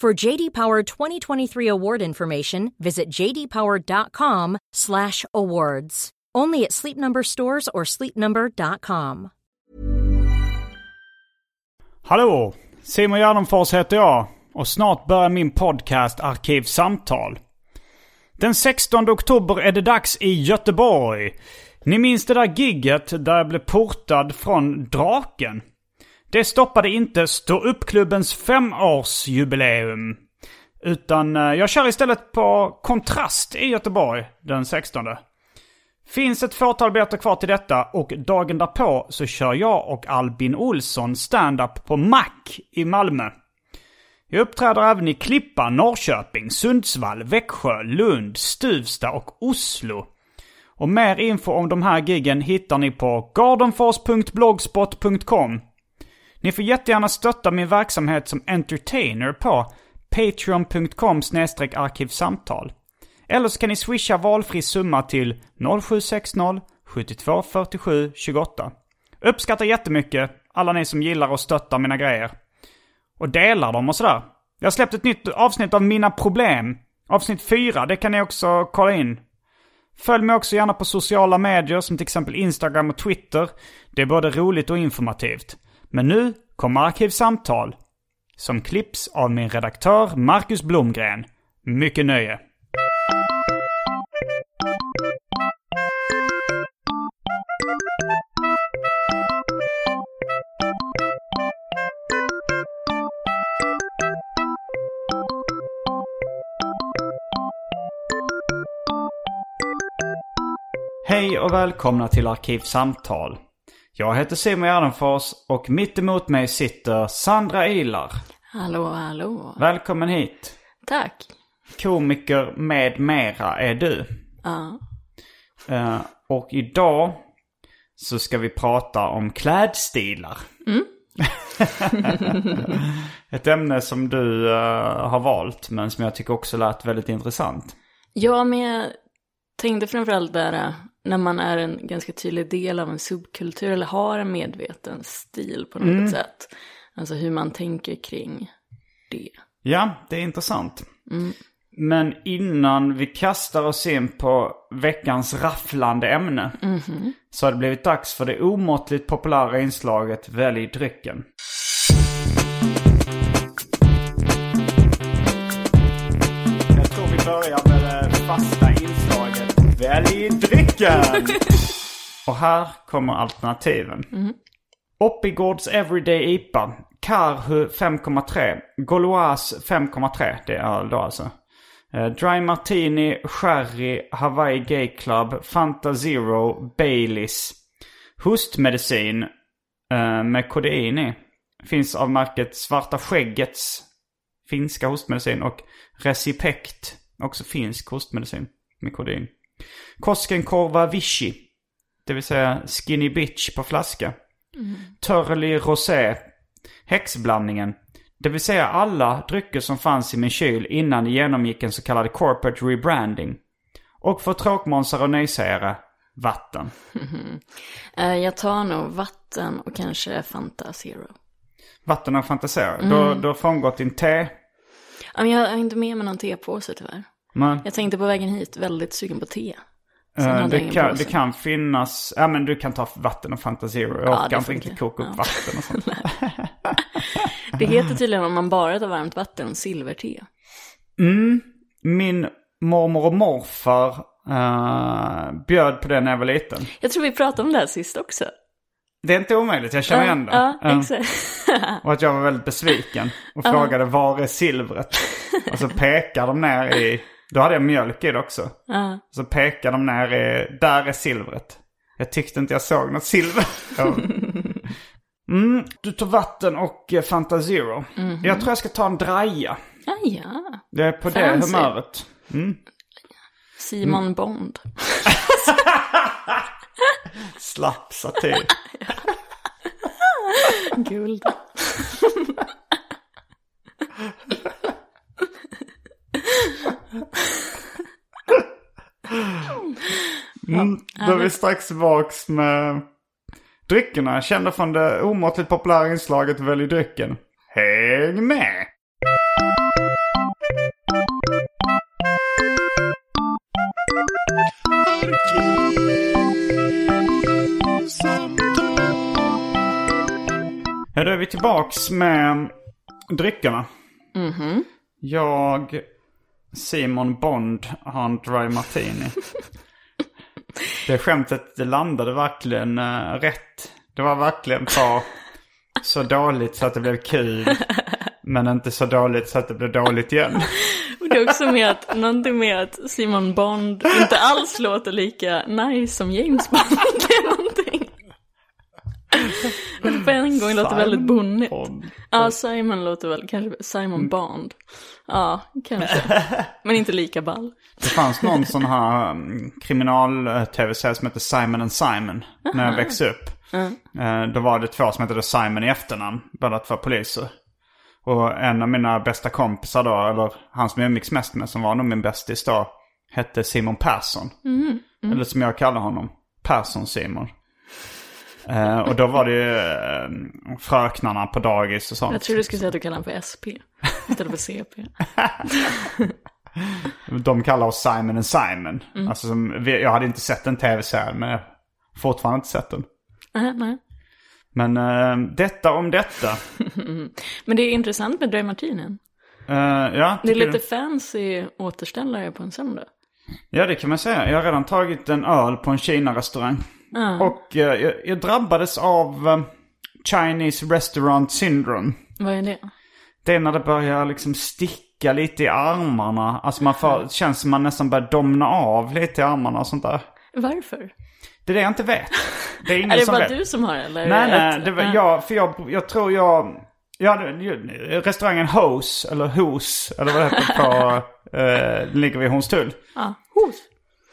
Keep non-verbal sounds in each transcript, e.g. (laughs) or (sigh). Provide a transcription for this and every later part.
For JD Power 2023 award information, visit jdpower.com/awards. Only at Sleep Number stores or sleepnumber.com. Hallå! Simon Gärdenfors heter jag och snart börjar min podcast Arkivsamtal. Den 16 oktober är det dags i Göteborg. Ni minns det där gigget där jag blev portad från Draken? Det stoppade inte Stå upp-klubbens femårsjubileum. Utan eh, jag kör istället på Kontrast i Göteborg den 16. Finns ett fåtal biljetter kvar till detta och dagen därpå så kör jag och Albin Olsson stand-up på Mac i Malmö. Jag uppträder även i Klippan, Norrköping, Sundsvall, Växjö, Lund, Stuvsta och Oslo. Och mer info om de här giggen hittar ni på gardenfors.blogspot.com. Ni får jättegärna stötta min verksamhet som entertainer på patreon.com arkivsamtal. Eller så kan ni swisha valfri summa till 0760 72 47 28. Uppskattar jättemycket alla ni som gillar och stöttar mina grejer. Och delar dem och sådär. Jag har släppt ett nytt avsnitt av Mina Problem. Avsnitt 4, det kan ni också kolla in. Följ mig också gärna på sociala medier som till exempel Instagram och Twitter. Det är både roligt och informativt. Men nu kommer Arkivsamtal. Som klipps av min redaktör Marcus Blomgren. Mycket nöje. Hej och välkomna till Arkivsamtal. Jag heter Simon Gärdenfors och mitt emot mig sitter Sandra Ilar. Hallå, hallå. Välkommen hit. Tack. Komiker med mera är du. Ja. Eh, och idag så ska vi prata om klädstilar. (laughs) Ett ämne som du eh, har valt men som jag tycker också lät väldigt intressant. Ja, men jag tänkte framförallt där äh, när man är en ganska tydlig del av en subkultur eller har en medveten stil på något sätt. Alltså hur man tänker kring det. Ja, det är intressant. Men innan vi kastar oss in på veckans rafflande ämne så har det blivit dags för det omåttligt populära inslaget Välj drycken. Jag tror vi börjar med det fasta inslaget Välj drycken! (laughs) Och här kommer alternativen. Oppigårds Everyday IPA. Karhu 5,3. Gauloise 5,3. Det är då alltså. Eh, Dry Martini, Sherry, Hawaii Gay Club, Fanta Zero, Baileys. Hostmedicin eh, med kodein i. Finns av märket Svarta Skäggets finska hostmedicin och Recipect. Också finsk hostmedicin med kodein. Koskenkorva Vichy. Det vill säga Skinny Bitch på flaska. Turley Rosé. Häxblandningen. Det vill säga alla drycker som fanns i min kyl innan det genomgick en så kallad corporate rebranding. Och för tråkmånsar och nejsägare, vatten. (laughs) Eh, Jag tar nog vatten och kanske Fanta Zero. Vatten och fantaserar. Du, du har frångått din te. Jag har inte med mig någon tepåse tyvärr. Men, Jag tänkte på vägen hit, väldigt sugen på te. Eh, det, kan, det kan finnas, ja men du kan ta vatten och Fanta. Jag Ja, orkar inte riktigt koka upp Ja. vatten och sånt. (laughs) Det heter tydligen om man bara tar varmt vatten silverte. Min mormor och morfar eh, bjöd på det när jag var liten. Jag tror vi pratade om det här sist också. Det är inte omöjligt, jag känner igen det. Ja, Eh, exakt. och att jag var väldigt besviken. Och (laughs) frågade var är silvret? (laughs) och så pekar de ner i, då hade jag mjölk i det också. Ja. Så pekar de ner i, där är silvret. Jag tyckte inte jag såg något silver. (laughs) Mm, du tog vatten och eh, Fanta Zero. Jag tror jag ska ta en draja. Ja, ja. Jag är på det Fancy. humöret. Simon Bond. (laughs) Slapp satir. (laughs) Guld. Mm, då är vi strax tillbaks med dryckerna. Kända från det omåttligt populära inslaget Välj drycken. Häng med! Ja, då är vi tillbaks med dryckerna. Jag, Simon Bond, har en dry martini. Det skämtet det landade verkligen eh, rätt. Det var verkligen bra. Så dåligt så att det blev kul. Men inte så dåligt så att det blev dåligt igen. Och det är också med att, någonting med att Simon Bond inte alls låter lika nice som James Bond. (laughs) Det är någonting. Men på en gång låter väldigt bonnigt. Bond. Ja, Simon låter väl kanske Simon Bond. Ja, kanske. (laughs) Men inte lika ball. Det fanns någon sån här um, kriminal-tv-serie som hette Simon and Simon. När jag växte upp. Eh, då var det två som hette Simon i efternamn. Båda två poliser. Och en av mina bästa kompisar då, eller han som jag umgicks mest med, som var nog min bästis då, hette Simon Persson. Eller som jag kallar honom, Persson-Simon. Eh, och då var det ju eh, fröknarna på dagis och sånt. Jag tror du skulle säga att du kallar honom för SP. Istället för CP. De kallar oss Simon and Simon. Alltså, som, jag hade inte sett en tv-serie, men jag har fortfarande inte sett den. Nej, nej. Men eh, detta om detta. (laughs) Men det är intressant med Dry Martinen. Eh, ja, Det är lite du? fancy återställare på en söndag. ja, det kan man säga. Jag har redan tagit en öl på en Kina-restaurang. Och eh, jag, jag drabbades av Chinese Restaurant Syndrome. Vad är det? Det är när det börjar liksom sticka lite i armarna. Alltså man får, känns som man nästan börjar domna av lite i armarna och sånt där. Varför? Det är det jag inte vet. Det är (laughs) ingen Är det som bara vet. du som har det? Eller Nej, det nej. Det var, Ja. jag, för jag, jag tror jag... Ja, det- restaurangen Hos, eller Hos, eller vad det heter på... (laughs) eh, den ligger vid Hornstull. Ja, hos.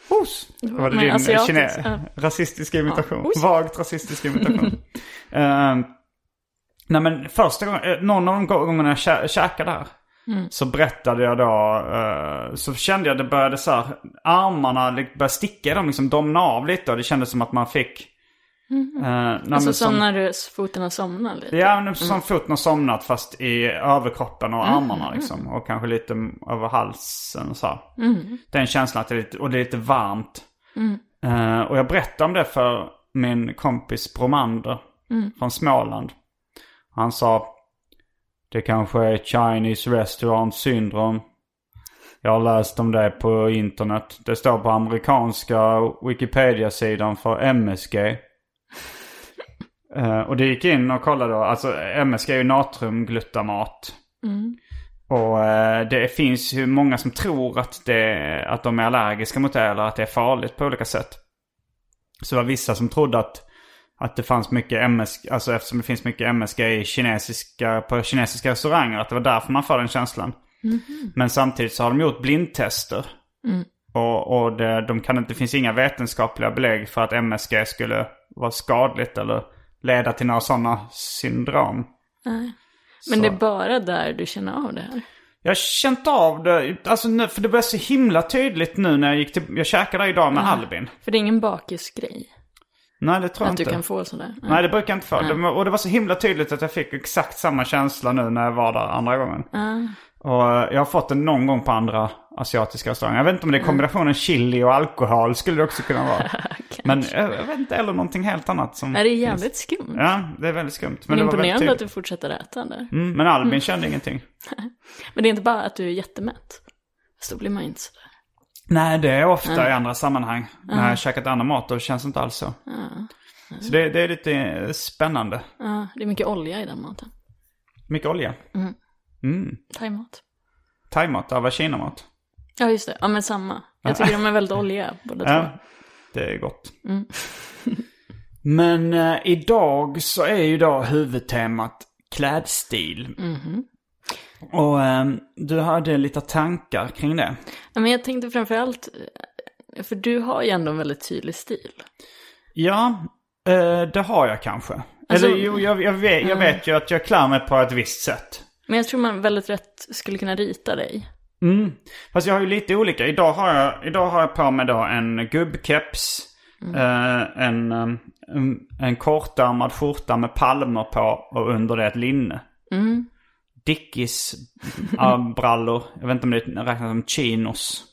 Hos. Det var det Men din kine, ja. rasistiska imitation. hos. Vagt rasistisk imitation. (laughs) Eh, nej men första gången, eh, någon av de gångerna jag kä- käkade här. Mm. Så berättade jag då, eh, så kände jag det började så här, armarna började sticka i dem, liksom domna av lite och det kändes som att man fick... nej, men Alltså som som- när du, foten har somnat lite. Ja, men som foten har somnat fast i överkroppen och armarna liksom. Och kanske lite över halsen och så. här. Den känslan att det är lite, och det är lite varmt. Eh, och jag berättade om det för min kompis Bromander från Småland. Han sa Det kanske är Chinese Restaurant Syndrome. Jag har läst om det på internet. Det står på amerikanska Wikipedia-sidan för MSG. Eh, och det gick in och kollade då. Alltså MSG är ju natriumglutamat. Och eh, det finns ju många som tror att, det, att de är allergiska mot det eller att det är farligt på olika sätt. Så det var vissa som trodde att, att det fanns mycket MSG, alltså eftersom det finns mycket MSG i kinesiska, på kinesiska restauranger, att det var därför man får den känslan. Men samtidigt så har de gjort blindtester. Och, och det, de kan, inte- det finns inga vetenskapliga belägg för att MSG skulle vara skadligt eller leda till några sådana syndrom. Men det är bara där du känner av det här. Jag har känt av det, alltså nu, för det blev så himla tydligt nu när jag gick till, jag käkade idag med Albin. För det är ingen bakisgrej. Nej det tror jag Att du inte. kan få sådär. Nej det brukar jag inte få. Det, och det var så himla tydligt att jag fick exakt samma känsla nu när jag var där andra gången. Och eh, jag har fått den någon gång på andra asiatiska restauranger. Jag vet inte om det är kombinationen chili och alkohol skulle det också kunna vara. (laughs) Men jag, jag vet inte, eller någonting helt annat som... Nej, det är jävligt skumt. Ja, det är väldigt skumt. Men Men det imponerande att du fortsätter äta där. Mm, men Albin kände ingenting. (laughs) Men det är inte bara att du är jättemätt. Så då blir man inte sådär. Nej, det är ofta i andra sammanhang. När jag har käkat annan mat då känns det inte alls så. Så det, det är lite spännande. Ja, det är mycket olja i den maten. Mycket olja. Thaimat. Thaimat, ja, vad kinamat. Ja, just det. Ja, men samma. Jag tycker de är väldigt oljiga båda två. Ja, det är gott. (laughs) Men eh, idag så är ju då huvudtemat klädstil. Och eh, du hade lite tankar kring det. Ja, men jag tänkte framförallt, eh, för du har ju ändå en väldigt tydlig stil. Ja, eh, det har jag kanske. Alltså- Eller jo, jag, jag, vet, jag vet ju att jag klär mig på ett visst sätt. Men jag tror man väldigt rätt skulle kunna rita dig. Mm. Fast jag har ju lite olika. Idag har jag, idag har jag på mig då en gubbkeps. Eh, en, eh, en, en kortärmad skjorta med palmer på och under det ett linne. Dickies äh, (laughs) brallor. Jag vet inte om det räknas som chinos.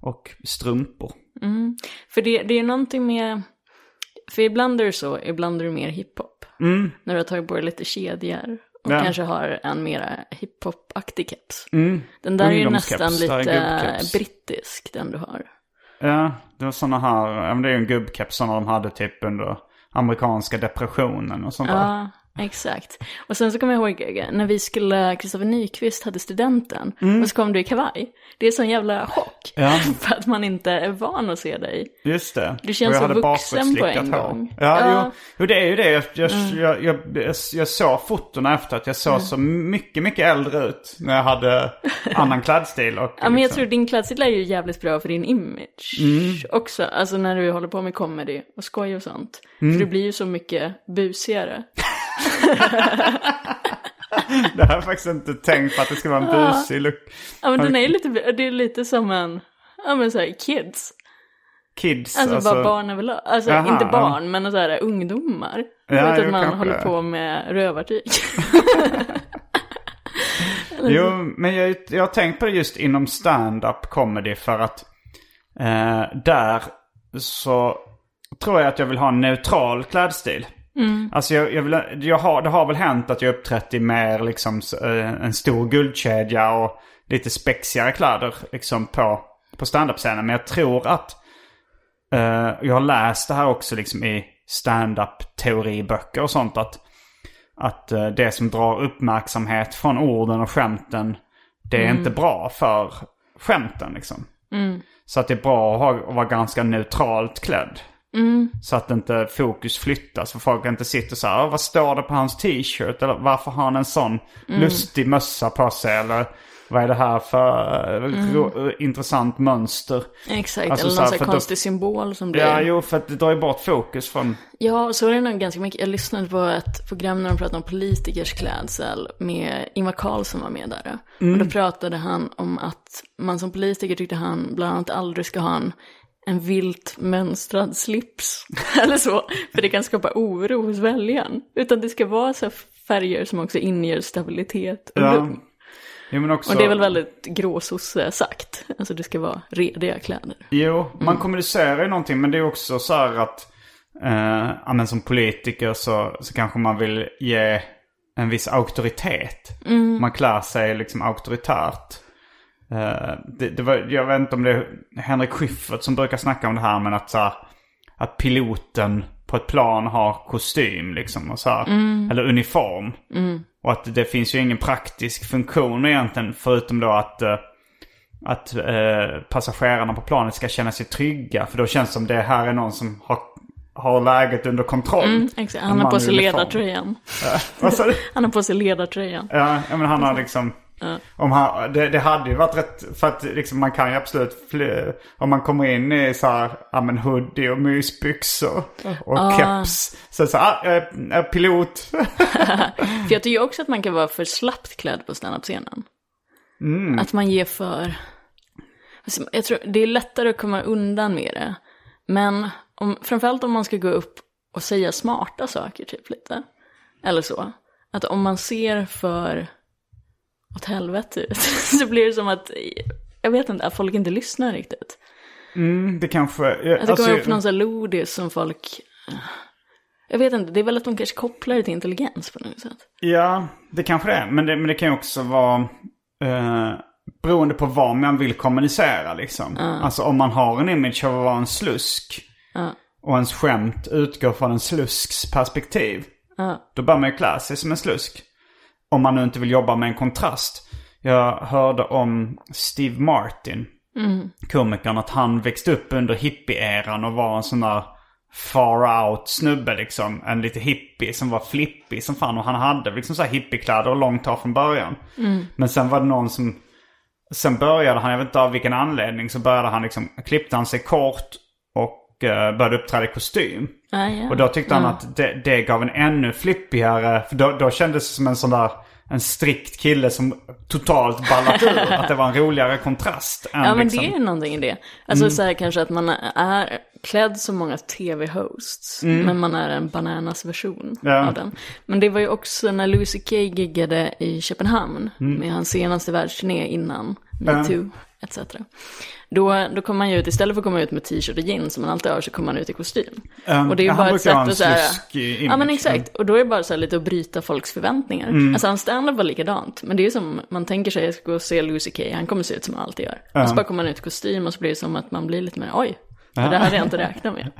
Och strumpor. För det, det är någonting med, för ibland är det så, ibland är det mer hiphop. När du har tagit på dig lite kedjor. Och Ja. kanske har en mera hiphop-aktig keps. Den där är ju nästan lite brittisk, den du har. Ja, det var sådana här, ja men det är ju en gubbkeps sådana de hade typ under amerikanska depressionen och sånt där. Exakt. Och sen så kommer jag ihåg när vi skulle, Kristoffer Nyqvist hade studenten. Och så kom du i kavaj. Det är sån jävla chock. Mm. Ja. (laughs) För att man inte är van att se dig. Just det. Du känns så vuxen på en hår. gång. Ja, Ja. Mm. Jo, jo, det är ju det. Jag, jag, jag, jag, jag, jag såg fotona efter att jag såg så mycket, mycket äldre ut när jag hade annan klädstil. Och, Ja, men jag liksom- tror din klädstil är ju jävligt bra för din image Mm. också. Alltså när du håller på med comedy och skoj och sånt. Mm. För du blir ju så mycket busigare. (laughs) Det har jag faktiskt inte tänkt på att det ska vara en busig look. Ja, men den är lite, det är lite som en, ja men såhär kids. Kids, Alltså, alltså. bara barn överlag. Alltså Jaha, inte ja. barn, men så här ungdomar. Ja, jag vet jo, att man kanske håller det. på med rövartyg. (laughs) Jo, men jag, jag har tänkt på det just inom stand-up comedy för att eh, där så tror jag att jag vill ha en neutral klädstil. Alltså jag, jag vill, jag har, det har väl hänt att jag uppträtt i mer liksom eh, en stor guldkedja och lite spexigare kläder liksom på, på stand-up-scenen. Men jag tror att eh, jag har läst det här också liksom i stand-up teoriböcker och sånt att att eh, det som drar uppmärksamhet från orden och skämten, det är inte bra för skämten liksom. Så att det är bra att, ha, att vara ganska neutralt klädd. Så att inte fokus flyttas. För folk inte sitter så här, "Åh, vad står det på hans t-shirt? Eller varför har han en sån lustig mössa på sig? Eller vad är det här för eh, ro- eh, intressant mönster? Exakt, Alltså, eller så någon här, sån för här då- konstig symbol som blir... Ja, jo, för att det drar ju bort fokus från... Ja, så är det nog ganska mycket. Jag lyssnade på ett program när de pratade om politikers klädsel med Ingvar Carlsson var med där. Och då pratade han om att man som politiker tyckte han bland annat aldrig ska ha en, en vilt mönstrad slips. (laughs) Eller så, för det kan skapa oro hos väljaren. Utan det ska vara så färger som också inger stabilitet och Ja. lugn. Men också... Och det är väl väldigt gråsosse sagt. Alltså det ska vara rediga kläder. Jo, man Mm. kommunicerar ju någonting men det är också så här att eh, ja, men som politiker så, så kanske man vill ge en viss auktoritet. Mm. Man klär sig liksom auktoritärt. Eh, det, det var, jag vet inte om det är Henrik Schyffert som brukar snacka om det här men att så här, att piloten på ett plan har kostym liksom och så här, Mm. eller uniform. Och att det finns ju ingen praktisk funktion egentligen förutom då att eh, att eh, passagerarna på planet ska känna sig trygga. För då känns det som det här är någon som har, har läget under kontroll. Mm, Han har på sig ledartröjan. Du? (laughs) Han har på sig ledartröjan. Ja, ja, men han har liksom... Om han, det, det hade ju varit rätt, för att liksom man kan ju absolut fly, om man kommer in i så här, ja men hoodie och mysbyxor och keps. Så så ah, jag är, jag är pilot. (laughs) För jag tycker också att man kan vara för slappt klädd på standup-scenen. Att man ger för... Alltså, Jag tror det är lättare att komma undan med det. Men om, framförallt om man ska gå upp och säga smarta saker typ lite. Eller så. Att om man ser för åt helvete ut (laughs) så blir det som att, jag vet inte, att folk inte lyssnar riktigt. det kanske... Att det alltså, kommer upp någon sån här lodis som folk... Jag vet inte, det är väl att de kanske kopplar det till intelligens på något sätt. Ja, det kanske det är. Men det, men det kan ju också vara... Eh, beroende på vad man vill kommunicera liksom. Alltså om man har en image av att vara en slusk. Och ens skämt utgår från en slusks perspektiv. Då bör man ju klä sig som en slusk. Om man nu inte vill jobba med en kontrast. Jag hörde om Steve Martin. Komikern att han växte upp under hippie-eran och var en sån där far out snubbe liksom. En lite hippie som var flippig som fan. Och han hade liksom så här hippiekläder och långt hår från början. Men sen var det någon som... Sen började han, jag vet inte av vilken anledning, så började han liksom, klippte han sig kort och eh, började uppträda i kostym. Ah, ja. Och då tyckte han att det, det gav en ännu flippigare, för då, då kändes det som en sån där, en strikt kille som totalt ballat ur. (laughs) att det var en roligare kontrast. Än Ja men liksom, det är ju någonting i det. Alltså så här kanske att man är klädd som många tv-hosts. Men man är en bananas-version Ja. av den. Men det var ju också när Louis CK giggade i Köpenhamn. Med hans senaste världsturné innan metoo etc. Då, då kom man ju ut, istället för att komma ut med t-shirt och jeans som man alltid har, så kom man ut i kostym. Um, och det är ju bara ett sätt att så här, sluskig Ja men image. exakt, och då är det bara så här lite att bryta folks förväntningar. Mm. Alltså hans standup var likadant, men det är ju som, man tänker sig, jag ska gå och se Lucy Kay, han kommer se ut som han alltid gör. Och så bara kommer han ut i kostym och så blir det som att man blir lite mer, oj, det där hade jag inte räknat med.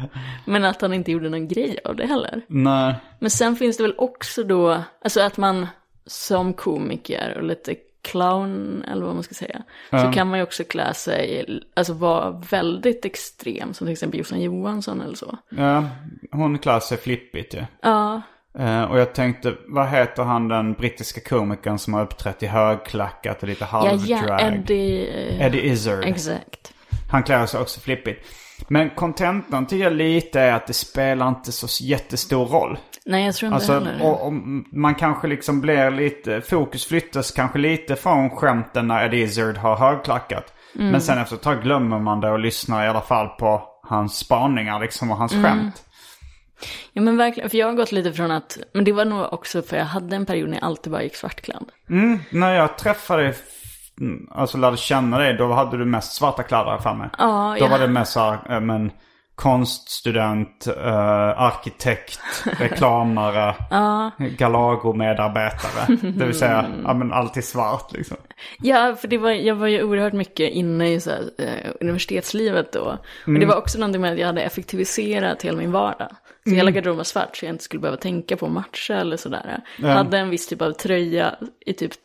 Men att han inte gjorde någon grej av det heller. Nej. Men sen finns det väl också då, alltså att man som komiker och lite clown, eller vad man ska säga, så kan man ju också klä sig, alltså vara väldigt extrem, som till exempel Jossan Johansson eller så. Ja, hon klär sig flippigt ju. Ja, Eh, och jag tänkte, vad heter han den brittiska komikern som har uppträtt i högklackat och lite ja, halvdrag? ja, Eddie, eh, Eddie Izzard. exakt. Han klär sig också flippigt. Men kontentan tycker jag lite är att det spelar inte så jättestor roll. Nej, jag tror inte Alltså, heller. och, och man kanske liksom blir lite, fokus flyttas kanske lite från skämten när Eddie Izzard har högklackat. Mm. Men sen efter ett tag glömmer man det och lyssnar i alla fall på hans spaningar liksom och hans Mm. skämt. Ja men verkligen, för jag har gått lite från att, men det var nog också för jag hade en period när jag alltid bara gick svartklädd. När jag träffade mm, alltså lärde känna dig, då hade du mest svarta kläder för mig. Ja, Då ja. var det mest så här, eh, men konststudent, eh, arkitekt, (laughs) reklamare, Galago-medarbetare. Det vill säga, ja men alltid svart liksom. Ja, för det var, jag var ju oerhört mycket inne i så här, eh, universitetslivet då. Och Mm. det var också någonting med att jag hade effektiviserat hela min vardag. Så Mm. hela garderoben var svart så jag inte skulle behöva tänka på matcha eller sådär. Jag hade en viss typ av tröja i typ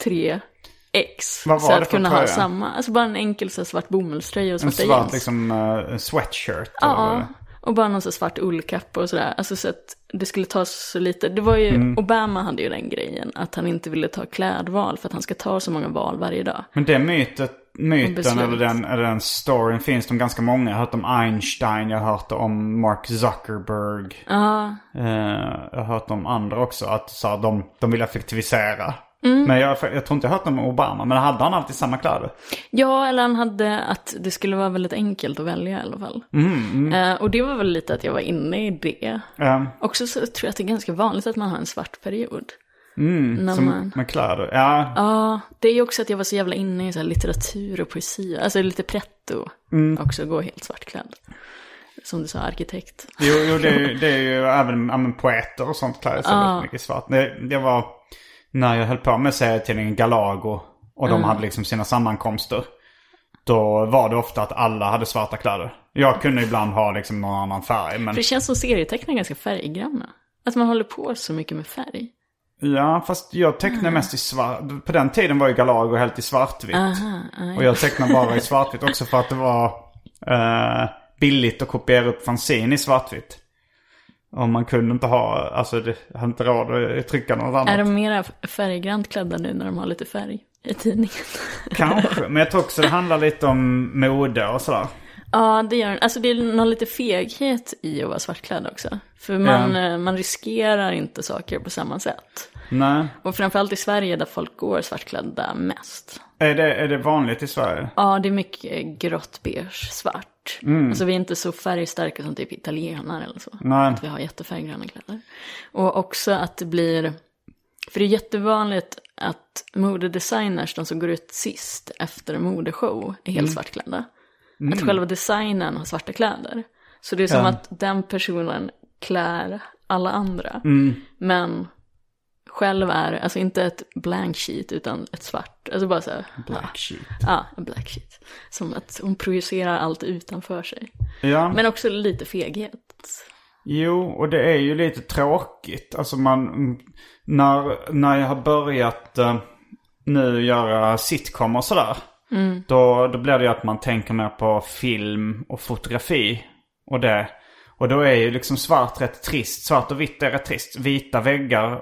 3X. Vad var så det att för kunna tröja? ha samma, alltså bara en enkel så svart bomullströja och En svarta svart jeans. liksom uh, sweatshirt. eller Ja, är. och bara någon sån svart ullkappa och sådär. Alltså så att det skulle ta så lite. Det var ju, Mm. Obama hade ju den grejen, att han inte ville ta klädval för att han ska ta så många val varje dag. Men det mytet, myten eller den, eller den storyn finns de ganska många. Jag har hört om Einstein, jag har hört om Mark Zuckerberg. Ja, Eh, jag har hört om andra också, att så här, de, de vill effektivisera. Mm. Men jag, jag tror inte jag hört om Obama, men hade han alltid samma kläder? Ja, eller han hade att det skulle vara väldigt enkelt att välja i alla fall. Mm, Eh, och det var väl lite att jag var inne i det. Eh, Också så tror jag att det är ganska vanligt att man har en svart period. när Mm, som man... med kläder. Ja, Ja, det är ju också att jag var så jävla inne i så litteratur och poesi. Alltså lite pretto också, gå helt svartklädd. Som du sa, arkitekt. Jo, jo det, är, ju- det är ju även ja, poeter och sånt klär sig väldigt mycket svart. Det, det var när jag höll på med serietidningen Galago och de hade liksom sina sammankomster. Då var det ofta att alla hade svarta kläder. Jag kunde ibland ha liksom någon annan färg. Men För det känns som serietecknare är ganska färggranna. Att man håller på så mycket med färg. ja, fast jag tecknade mest i svart. På den tiden var ju Galago helt i svartvitt. Aha. Och jag tecknade bara i svartvitt också för att det var eh, billigt att kopiera upp fanzine i svartvitt. Och man kunde inte ha, alltså det hade inte råd att trycka något annat. Är de mera färggrant klädda nu när de har lite färg i tidningen? (laughs) Kanske, men jag tror också det handlar lite om mode och sådär. Ja, det gör Alltså det är någon lite feghet i att vara svartklädd också. För man, eh, man riskerar inte saker på samma sätt. Nej. Och framförallt i Sverige där folk går svartklädda mest. Är det, är det vanligt i Sverige? Ja, det är mycket grått, beige, svart. Alltså vi är inte så färgstarka som typ italienare eller så. Nej. Att vi har jättefärggranna kläder. Och också att det blir, för det är jättevanligt att modedesigners, de som går ut sist efter modeshow, är helt svartklädda. Att själva designen har svarta kläder. Så det är som Ja. att den personen klär alla andra. Men själv är, alltså inte ett blank sheet utan ett svart. Alltså bara så här, Black sheet. Ja, en black sheet. Som att hon projicerar allt utanför sig. Ja. Men också lite feghet. Jo, och det är ju lite tråkigt. Alltså man, mm, när, när jag har börjat eh, nu göra sitcom och sådär. Då, då blir det ju att man tänker mer på film och fotografi och det. Och då är ju liksom svart rätt trist. Svart och vitt är rätt trist. Vita väggar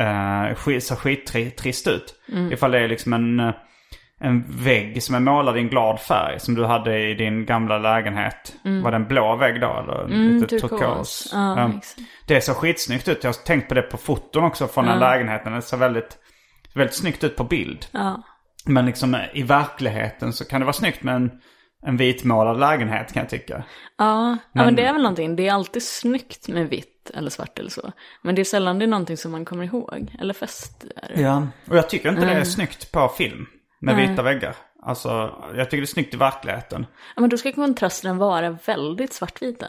eh, ser skittrist ut. Ifall det är liksom en, eh, en vägg som är målad i en glad färg. Som du hade i din gamla lägenhet. Var det en blå vägg då? Eller lite turkos. turkos? Ja, Ja. exakt. Det ser skitsnyggt ut. Jag har tänkt på det på foton också från den lägenheten. Det ser väldigt, väldigt snyggt ut på bild. Ja. Men liksom i verkligheten så kan det vara snyggt med en, en vitmålad lägenhet kan jag tycka. Ja, ja, men det är väl någonting. Det är alltid snyggt med vitt eller svart eller så. Men det är sällan det är någonting som man kommer ihåg. Eller fäster. Ja. Och jag tycker inte det är snyggt på film. Med vita väggar. Alltså, jag tycker det är snyggt i verkligheten. Ja, men då ska kontrasterna vara väldigt svartvita.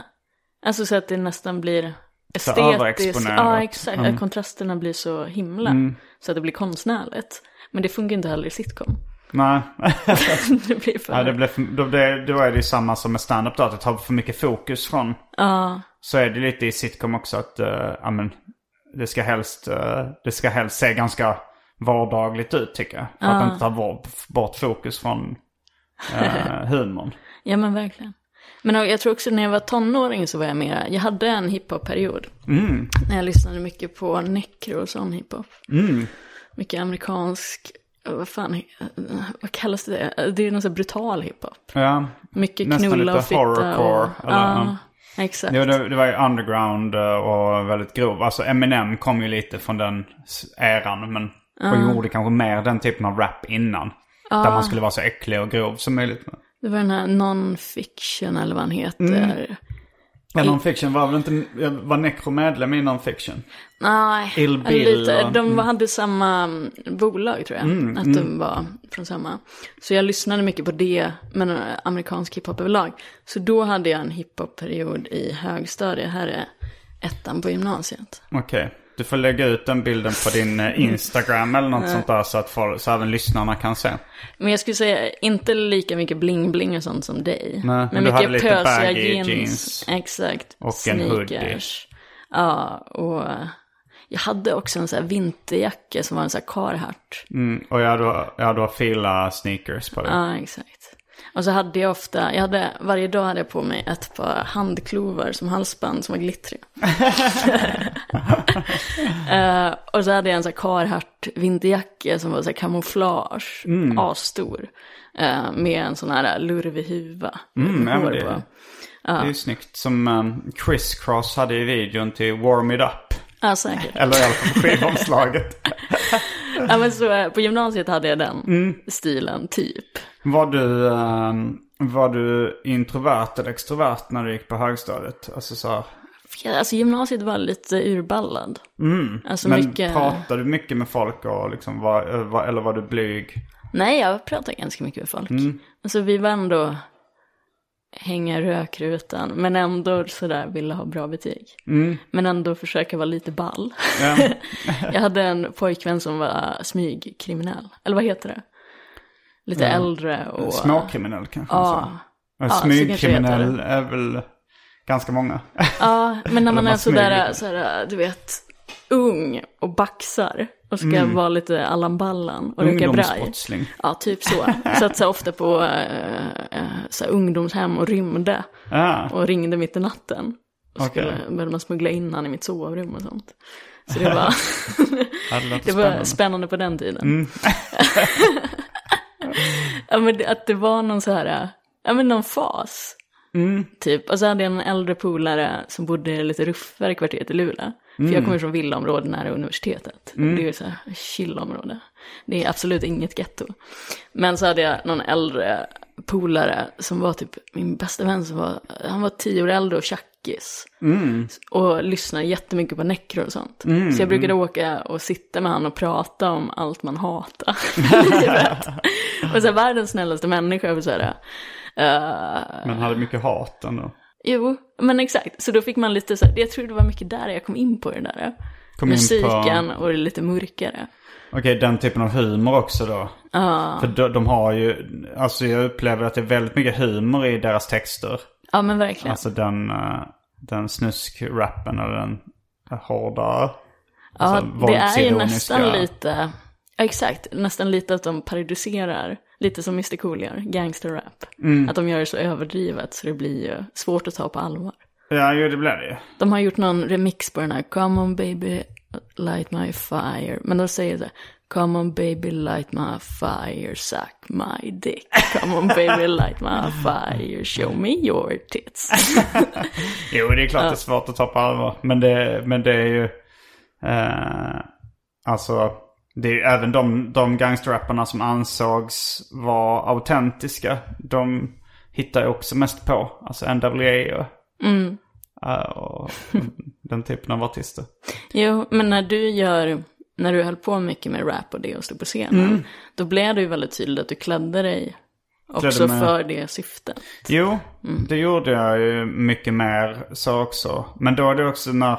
Alltså så att det nästan blir estetiskt. Ja, exakt. Att kontrasterna blir så himla. Så att det blir konstnärligt. Men det funkar inte heller i sitcom. Nej. (laughs) det blir för... Ja, det blir för, då, det, då är det ju samma som med stand-up då. Att det tar för mycket fokus från. Ja, Så är det lite i sitcom också att, uh, ja men, det ska helst, eh, det ska helst se ganska vardagligt ut tycker jag. För att inte ta bort, fokus från uh, (laughs) humorn. ja men verkligen. Men jag tror också när jag var tonåring så var jag mera, jag hade en hiphop-period. När jag lyssnade mycket på necro och sån hiphop. Mycket amerikansk, vad fan, vad kallas det? Det är någon sån här brutal hiphop. Ja, Mycket Nästan knulla lite och fitta. horrorcore, Och, eller, ja, exakt. Jo, det, det var ju underground eh, och väldigt grov. Alltså Eminem kom ju lite från den eran. Men och gjorde kanske mer den typen av rap innan. Där man skulle vara så äcklig och grov som möjligt. Det var den här non-fiction eller vad han heter. Mm. Ja, non-fiction var väl inte, var Necro medlem i non-fiction? Nej, Ill Bill lite. och- de hade samma mm, bolag tror jag. att de var från samma. Så jag lyssnade mycket på det, men eh, amerikansk hiphop överlag. Så då hade jag en hiphop-period i högstadiet. Här är ettan på gymnasiet. Okej. Du får lägga ut den bilden på din eh, (laughs) Instagram eller något sånt där så att folk, så även lyssnarna kan se. Men jag skulle säga inte lika mycket bling-bling och sånt som dig. Nej, men du hade lite baggy jeans. Exakt. Och en hoodie. Ja, och jag hade också en sån här vinterjacka som var en sån här Carhartt. Mm, och jag hade, jag hade fila sneakers på det. Ja, exakt. Och så hade jag ofta, jag hade, varje dag hade jag på mig ett par handklovar som halsband som var glittriga. (laughs) Eh, och så hade jag en sån här Carhartt vinterjacka som var så här kamouflage, Mm. asstor. eh, med en sån här lurvig huva. Mm, ja, det- på. Det är ju snyggt. Som um, Criss Cross hade i videon till Warm It Up. Ja, säkert. (laughs) Eller i alla fall på skivomslaget. (laughs) ja, men så, eh, på gymnasiet hade jag den Mm. stilen, typ. Var du, um, var du introvert eller extrovert när du gick på högstadiet? Alltså så, Alltså gymnasiet var lite urballad. Alltså men mycket... pratade du mycket med folk och liksom var, var, eller var du blyg? Nej, jag pratade ganska mycket med folk. Mm. Alltså vi var ändå hänga rökrutan, men ändå sådär ville ha bra betyg. Mm. Men ändå försöka vara lite ball. Ja. (laughs) jag hade en pojkvän som var smygkriminell, eller vad heter det? Lite äldre och... Småkriminell kanske Ja. så Smygkriminell är väl ganska många. Ja, men när man är sådär, sådär, du vet, ung och baxar och ska vara lite Allan Ballan och röka braj. Ja, typ så. Satt ofta på äh, så ungdomshem och rymde. Ja, Och ringde mitt i natten. Och Okej. skulle, började man smuggla in han i mitt sovrum och sånt. Så det var, (laughs) det (laughs) det var spännande. spännande på den tiden. (laughs) (laughs) ja, men att det var någon så här, ja men någon fas. Typ, och så hade jag en äldre polare som bodde i lite ruffare kvarteret i Luleå. För jag kommer från villaområde nära universitetet. Det är ju så här chillområde. Det är absolut inget getto. Men så hade jag någon äldre polare som var typ min bästa vän som var, han var tio år äldre och tjackis. Och lyssnade jättemycket på Necro och sånt. Så jag brukade åka och sitta med han och prata om allt man hatar. i (laughs) (laughs) livet. och så här, världens snällaste människa. Och så här, eh, Men hade mycket hat ändå. Jo, men exakt. Så då fick man lite så här, jag tror det var mycket där jag kom in på det där. Kom in på- musiken och det lite mörkare. Okej, den typen av humor också då. För de, de har ju, alltså jag upplever att det är väldigt mycket humor i deras texter. Ja men verkligen. Alltså den, eh, den snuskrappen eller den hårda, ja, alltså, det är ju nästan lite, ja, exakt, nästan lite att de parodiserar, lite som Mr Cool gör, gangsterrap. Mm. Att de gör det så överdrivet så det blir ju svårt att ta på allvar. Ja, jo det blir det ju. De har gjort någon remix på den här Come on baby light my fire. Men de säger så här Come on baby light my fire suck my dick. Come on baby light my fire show me your tits. (laughs) Jo, det är klart det är svårt att ta på allvar. Men det, men det är ju... Eh, alltså, det är ju även de, de gangsterrapparna som ansågs vara autentiska. De hittar ju också mest på. Alltså NWA och, eh, och den typen av artister. Jo, men när du gör, när du höll på mycket med rap och det och stod på scenen. Då blev det ju väldigt tydligt att du klädde dig också mig- för det syftet. Jo, det gjorde jag ju mycket mer så också. Men då är det också när...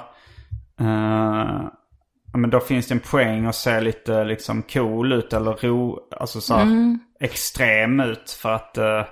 ja, men då finns det en poäng att se lite liksom cool ut eller ro, alltså så här, extrem ut för att, eh,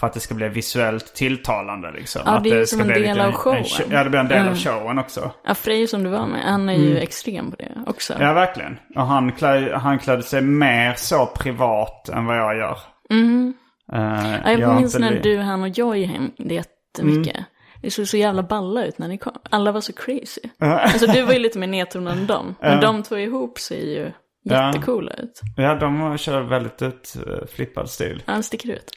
för att det ska bli visuellt tilltalande liksom. Ja, det är ju som en del av en- showen. En, ja, det blir en del av showen också. Ja, Frej som du var med, han är ju extrem på det också. Ja, verkligen. Och han, klä, han klädde sig mer så privat än vad jag gör. Mm. Ja, jag minns när du, han och Joy hängde jättemycket. Det såg så jävla balla ut när ni kom. Alla var så crazy. (laughs) Alltså du var ju lite mer nedtonad än dem. Men de två ihop ser ju Ja. jättecoola ut. Ja, de kör väldigt utflippad stil. Han sticker ut.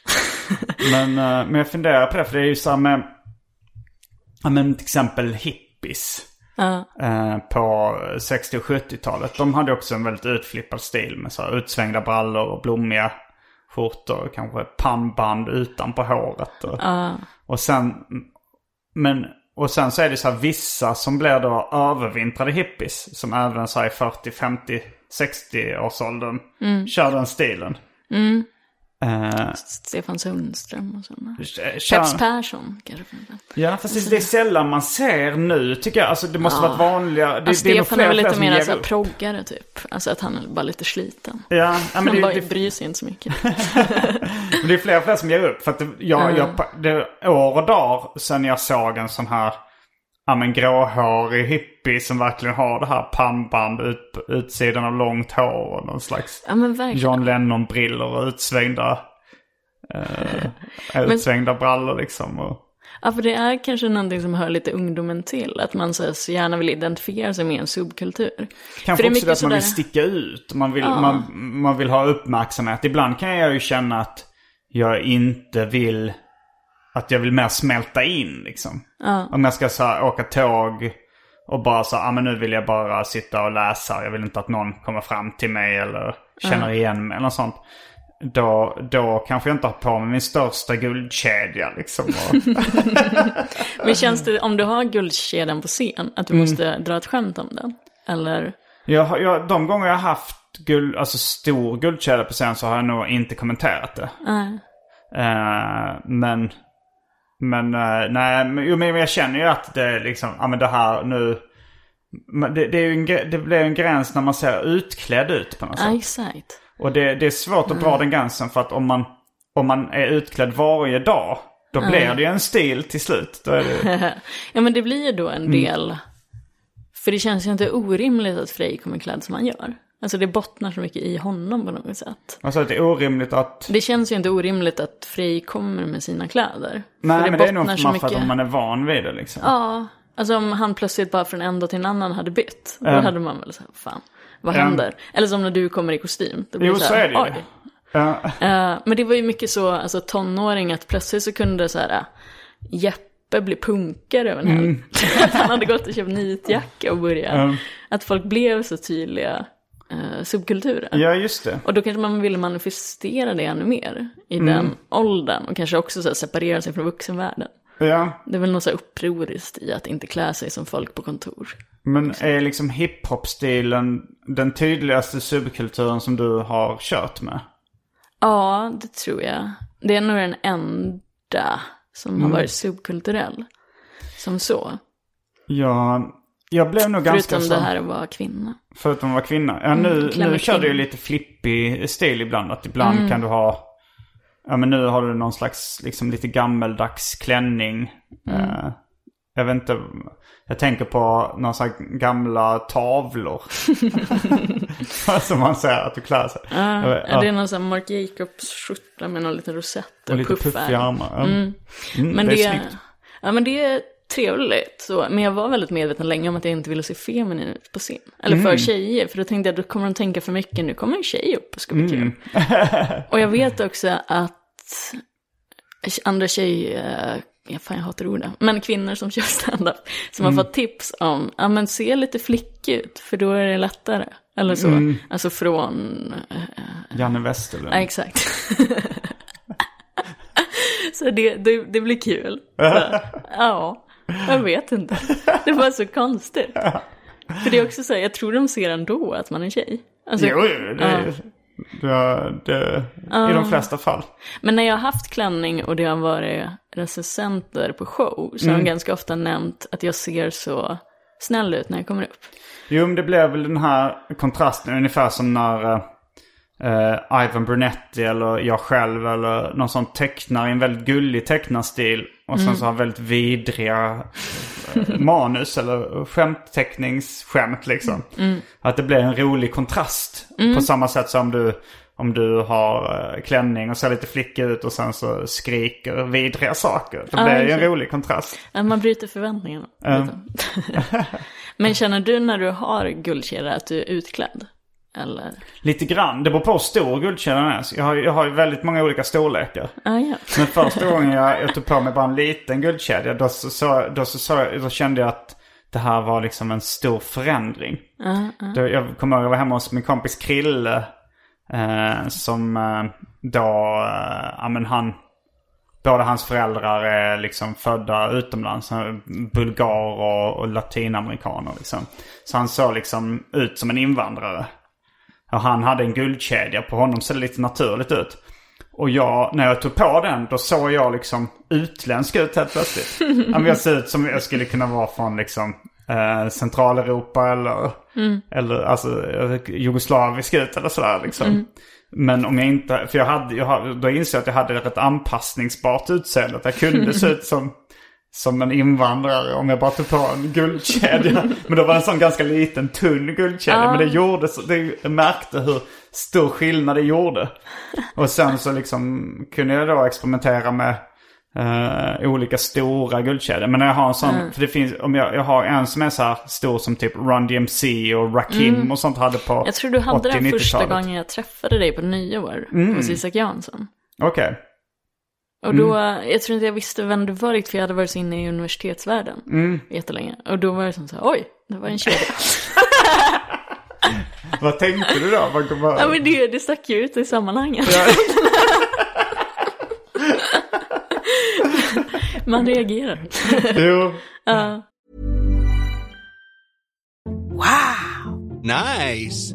Men, eh, men jag funderar på det, för det är ju med, ja, men till exempel hippies. Eh, på 60 och 70-talet. De hade också en väldigt utflippad stil med så här utsvängda brallor och blommiga skjortor. Kanske pannband utanpå håret. Och, och sen, men, och sen så är det så här vissa som blir då övervintrade hippies. Som även så här i 40, 50, 60 årsåldern kör den stilen. Eh, Stefan Sundström och sådana. Peps Persson kanske. Ja, fast det är sällan man ser nu tycker jag. Alltså det måste varit vanliga. Det, Alltså, det är Stefan fler är och väl lite mer ger så här upp. proggare typ. Alltså att han är bara lite sliten. Ja, ja men Han det, bara det, bryr sig inte så mycket. (laughs) Men det är fler och fler som ger upp. För att det, jag, jag, det är år och dag sedan jag såg en sån här ja, men gråhårig hippie som verkligen har det här pannband ut, utsidan av långt hår och någon slags Ja. John Lennon-brillor och utsvängda, eh, (laughs) utsvängda brallor liksom. Och, Ja, för det är kanske någonting som hör lite ungdomen till. Att man så, gärna vill identifiera sig med en subkultur. för Kanske det är också det att man vill sticka ut. Man vill, man, man vill ha uppmärksamhet. Ibland kan jag ju känna att jag inte vill... Att jag vill mer smälta in liksom. Om jag ska så här, åka tåg och bara så, ah, men nu vill jag bara sitta och läsa. Jag vill inte att någon kommer fram till mig eller känner igen mig eller något sånt. Då, då kanske jag inte har på mig min största guldkedja liksom. (laughs) Men känns det, om du har guldkedjan på scen, att du Mm. måste dra ett skämt om den? Eller? Jag, jag, de gånger jag har haft guld, alltså stor guldkedja på scen så har jag nog inte kommenterat det. Eh, men, men eh, nej, men, men jag känner ju att det liksom, ja men det här nu. Det, det, är en, det blir en gräns när man ser utklädd ut på något Ja, sätt. exakt. Och det, det är svårt att dra den gränsen för att om man, om man är utklädd varje dag. Då blir det ju en stil till slut. Det, (laughs) Ja, men det blir ju då en Mm. del. För det känns ju inte orimligt att Frej kommer klädd som han gör. Alltså det bottnar så mycket i honom på något sätt. alltså det är orimligt att... Det känns ju inte orimligt att Frej kommer med sina kläder. Nej för men det är nog för så för att man är van vid det liksom. Ja, alltså om han plötsligt bara från en dag till en annan hade bytt. Då Ja. hade man väl sagt, fan, vad Ja. händer? Eller som när du kommer i kostym. Då blir Jo det så är det ju. Eh, men det var ju mycket så, alltså tonåring, att plötsligt så kunde så här, äh, Jeppe bli punkare över en helg. Mm. (laughs) han hade gått och köpt nitjacka och börjat. Att folk blev så tydliga uh, subkulturer. ja just det. Och då kanske man ville manifestera det ännu mer i Mm. den åldern. Och kanske också så separera sig från vuxenvärlden. Ja. Det är väl något så upproriskt i att inte klä sig som folk på kontor. Men är liksom hiphop-stilen den tydligaste subkulturen som du har kört med? Ja, det tror jag. Det är nog den enda som Mm. har varit subkulturell. Som så. Ja, Jag blev nog ganska Förutom det här att vara kvinna. Förutom att vara kvinna. Ja, nu, Mm, nu kör du ju lite flippig stil ibland. Att ibland Mm. kan du ha... Ja men nu har du någon slags liksom lite gammeldags klänning. Mm. Eh, jag vet inte. Jag tänker på några sådana gamla tavlor. (laughs) Som man säger att du klär sig. Ja, ja. Det är någon sån här Marc Jacobs skjorta med någon liten rosett och, Och lite puffiga armar. Mm. Mm, Men det det, är snyggt. ja, men det är trevligt. Så. Men jag var väldigt medveten länge om att jag inte ville se feminin ut på scen. Eller Mm. för tjejer. För då tänkte jag, då kommer de tänka för mycket. Nu kommer en tjej upp och ska bli Mm. kul. (laughs) och jag vet också att andra tjejer, ja, fan jag hatar orden, men kvinnor som kör standup, som Mm. har fått tips om, ja men se lite flickig ut, för då är det lättare. Eller så, Mm. alltså från, Janne Westerlund. ja exakt. (laughs) så det, det, det blir kul. (laughs) Så, ja, jag vet inte. Det var så konstigt. För det är också så här, jag tror de ser ändå att man är tjej. Alltså, Jo, jo, det, det, det, i de flesta fall. Men när jag har haft klänning och det har varit recensenter på show så Mm. har de ganska ofta nämnt att jag ser så snäll ut när jag kommer upp. Jo, men det blev väl den här kontrasten ungefär som när eh, Ivan Brunetti eller jag själv eller någon sån tecknar i en väldigt gullig tecknarstil. Och sen Mm. så har väldigt vidriga eh, manus eller skämtteckningsskämt liksom. Mm. Att det blir en rolig kontrast. På samma sätt som du, om du har eh, klänning och ser lite flickig ut och sen så skriker vidriga saker. Det blir ju en rolig kontrast. Man bryter förväntningarna. lite. (laughs) Men känner du när du har guldkedja att du är utklädd? Eller? Lite grann. Det beror på hur stor guldkedjan är. Jag har, jag har väldigt många olika storlekar. Ah, ja. Men första gången jag, jag tog på mig bara en liten guldkedja då, så, så, då, så, då kände jag att det här var liksom en stor förändring. Då, jag kommer ihåg att jag var hemma hos min kompis Krille. Eh, som eh, då, eh, ja men han, båda hans föräldrar är liksom födda utomlands. Bulgar och, och latinamerikaner liksom. Så han såg liksom ut som en invandrare. Och han hade en guldkedja. På honom ser det lite naturligt ut. Och jag, när jag tog på den, då såg jag liksom utländsk ut helt plötsligt. (laughs) Jag ser ut som jag skulle kunna vara från liksom eh, Centraleuropa eller, eller alltså jugoslavisk ut eller sådär liksom. Men om jag inte, för jag hade, jag då insåg jag att jag hade ett rätt anpassningsbart utseende. Att jag kunde se ut som, som en invandrare om jag bara tog på en guldkedja. (laughs) Men då var det en sån ganska liten tunn guldkedja. Men det gjorde så, det, märkte hur stor skillnad det gjorde. Och sen så liksom kunde jag då experimentera med eh, olika stora guldkedjor. Men när jag har en sån, för det finns, om jag, jag har en som är så här stor som typ Run DMC och Rakim och sånt hade på Jag tror du hade den 80-90-talet. första gången jag träffade dig på nyår hos Isak Jansson. Okej. Och då, jag tror inte jag visste vem du var riktigt för jag hade varit så inne i universitetsvärlden jättelänge. Och då var det som så här, oj, det var en kedja. (laughs) Vad tänkte du då? Vad, vad... ja men det, det stack ju ut i sammanhanget. (laughs) Man reagerar. Jo. Nice.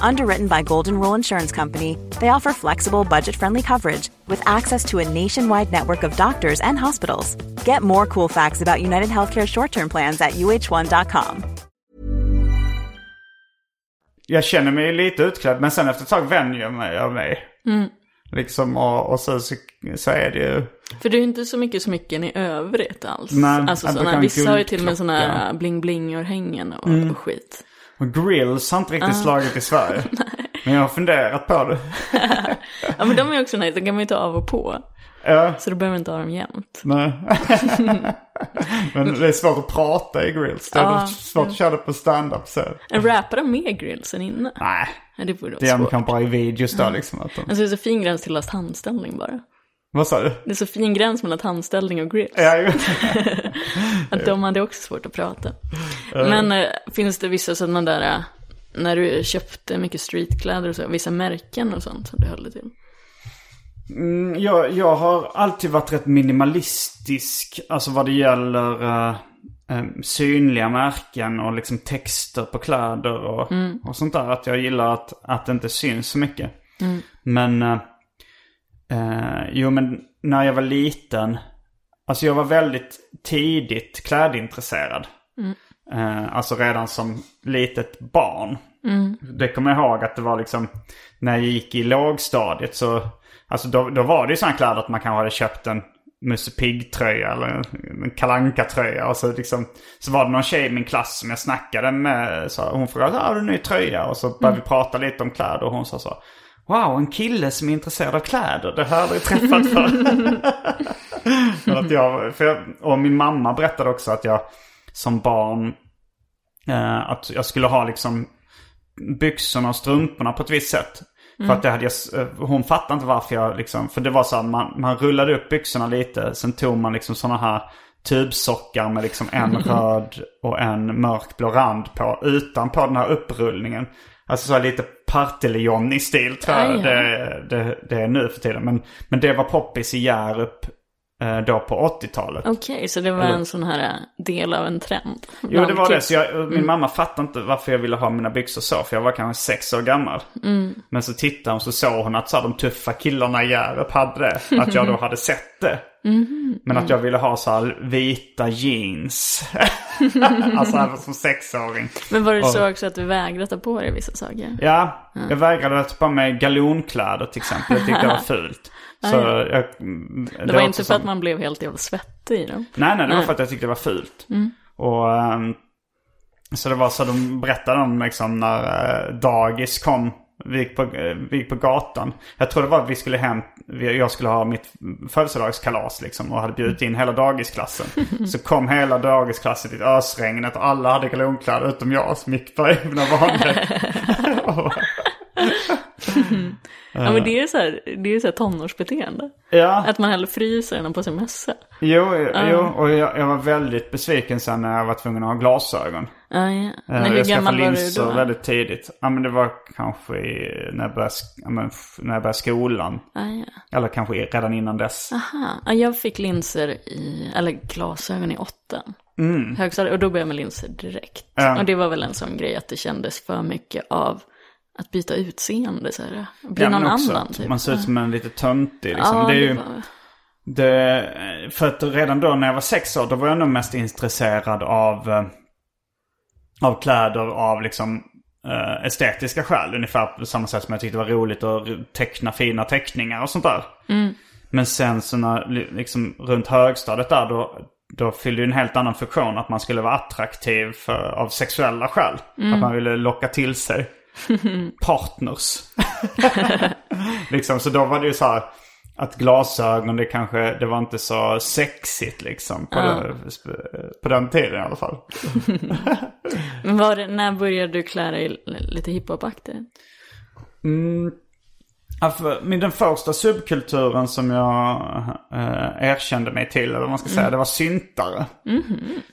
Underwritten by Golden Rule Insurance Company, they offer flexible, budget friendly coverage with access to a nationwide network of doctors and hospitals. Get more cool facts about United Healthcare short term plans at uh1.com. Jag känner mig lite utklädd men sen efter ett tag vänjer jag mig av mig. Liksom och, och så, så, så är det ju... För det är ju inte så mycket smycken i övrigt alls. Nej, alltså såna, vissa har ju till och med sådana här bling-bling-örhängen och, Mm. och skit. Och grills har inte riktigt slagit i Sverige. (laughs) Men jag har funderat på det. (laughs) Ja men de är också nice, de kan man ju ta av och på. Ja, Så då behöver man inte ha dem jämt. nej. (laughs) Men det är svårt att prata i grills. Det är Ja. svårt att köra det på stand-up så. En rappar de med grillsen inne? Nej, Ja, det borde det vara är svårt. kanske bara i videos då liksom. Att de... Alltså det är så fin gräns till last handställning bara. Vad sa du? Det är så fin gräns mellan handställning och grills. Ja. (laughs) Att de hade också svårt att prata. Men eh, finns det vissa sådana där, eh, när du köpte mycket streetkläder och så, vissa märken och sånt som du höll dig till? Mm, jag, jag har alltid varit rätt minimalistisk. Alltså vad det gäller eh, synliga märken och liksom texter på kläder och, och sånt där. Att jag gillar att, att det inte syns så mycket. Men, eh, eh, jo men när jag var liten. Alltså jag var väldigt tidigt klädintresserad. Eh, alltså redan som litet barn. Det kommer jag ihåg att det var liksom när jag gick i lågstadiet så Alltså då, då var det ju sådana kläder att man kanske hade köpt en Musse Pigg-tröja eller en, kalanka tröja Och så liksom Så var det någon tjej i min klass som jag snackade med så Hon frågade har du en ny tröja? Och så började vi prata lite om kläder och hon sa så Wow, en kille som är intresserad av kläder. Det har jag aldrig träffat förr. (laughs) för att jag, för jag, och min mamma berättade också att jag som barn eh, att jag skulle ha liksom byxorna och strumporna på ett visst sätt. För att det hade jag, eh, hon fattade inte varför jag liksom, för det var så att man, man rullade upp byxorna lite. Sen tog man liksom sådana här tubsockar med liksom en (laughs) röd och en mörkblå rand på. Utanpå den här upprullningen. Alltså så här lite Partille-Johnny-stil tror jag Ah, det, det, det är nu för tiden. Men, men det var poppis i Hjärup då på 80-talet. Okej, så det var en sån här eh, del av en trend? Jo, det var det. Så jag, min mamma fattade inte varför jag ville ha mina byxor så. För jag var kanske sex år gammal. Men så tittade hon så såg hon att så här, de tuffa killarna i Hjärup hade det. Att jag då (laughs) hade sett det. Men att jag ville ha så här vita jeans. (laughs) alltså även som sexåring. Men var det så också att du vägrade ta på dig vissa saker? Ja, jag vägrade att ta på mig galonkläder till exempel. Jag tyckte det var fult. Så jag, Det, det var inte för att som- man blev helt jävla svettig i dem? Nej, nej, det var Nej. för att jag tyckte det var fult. Och ehm, så det var så de berättade om liksom när eh, dagis kom. Vi gick, på, eh, vi gick på gatan. Jag tror det var att vi skulle hem, jag skulle ha mitt födelsedagskalas liksom och hade bjudit in hela dagisklassen. (laughs) Så kom hela dagisklassen till ösregnet och alla hade galonkläder utom jag som gick på egna vanor. (laughs) Ja men det är ju så här, det är så här tonårsbeteende. ja. Att man hellre fryser än på sig mössa. Jo, jo och jag, jag var väldigt besviken sen när jag var tvungen att ha glasögon. Ja, ja. Eh, Men hur jag skaffade gammal var du linser då? väldigt tidigt. Ja men det var kanske i, när, jag började, när jag började skolan. Ja, ja. Eller kanske redan innan dess. Aha, ja, jag fick linser i, eller glasögon i åttan. Mm. Högstadiet, och då började jag med linser direkt. Och det var väl en sån grej att det kändes för mycket av att byta utseende så här. Bli Ja, någon annan typ. Man ser ut som en lite töntig liksom. ja, det är ju, var... det, för att redan då när jag var sex år, då var jag nog mest intresserad av, eh, av kläder av liksom eh, estetiska skäl. Ungefär på samma sätt som jag tyckte det var roligt att teckna fina teckningar och sånt där. Men sen så när, li- liksom runt högstadiet där då, då fyllde ju en helt annan funktion. Att man skulle vara attraktiv för, av sexuella skäl. Att man ville locka till sig (laughs) partners. (laughs) liksom, så då var det ju så här att glasögon det kanske, det var inte så sexigt liksom. På, den, på den tiden i alla fall. (laughs) Men var det, när började du klä dig lite hiphop-aktigt? Ja, för- men den första subkulturen som jag eh, erkände mig till, eller vad man ska säga, det var syntare.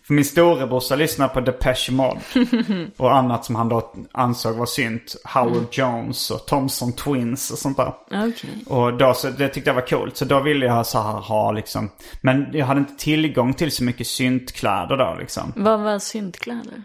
För min storebrorsa lyssnade på Depeche Mode. (laughs) och annat som han då ansåg var synt. Howard Jones och Thompson Twins och sånt där. Okej. Och då, så, det tyckte jag var coolt. Så då ville jag så här ha liksom, men jag hade inte tillgång till så mycket syntkläder då liksom. Vad var syntkläder?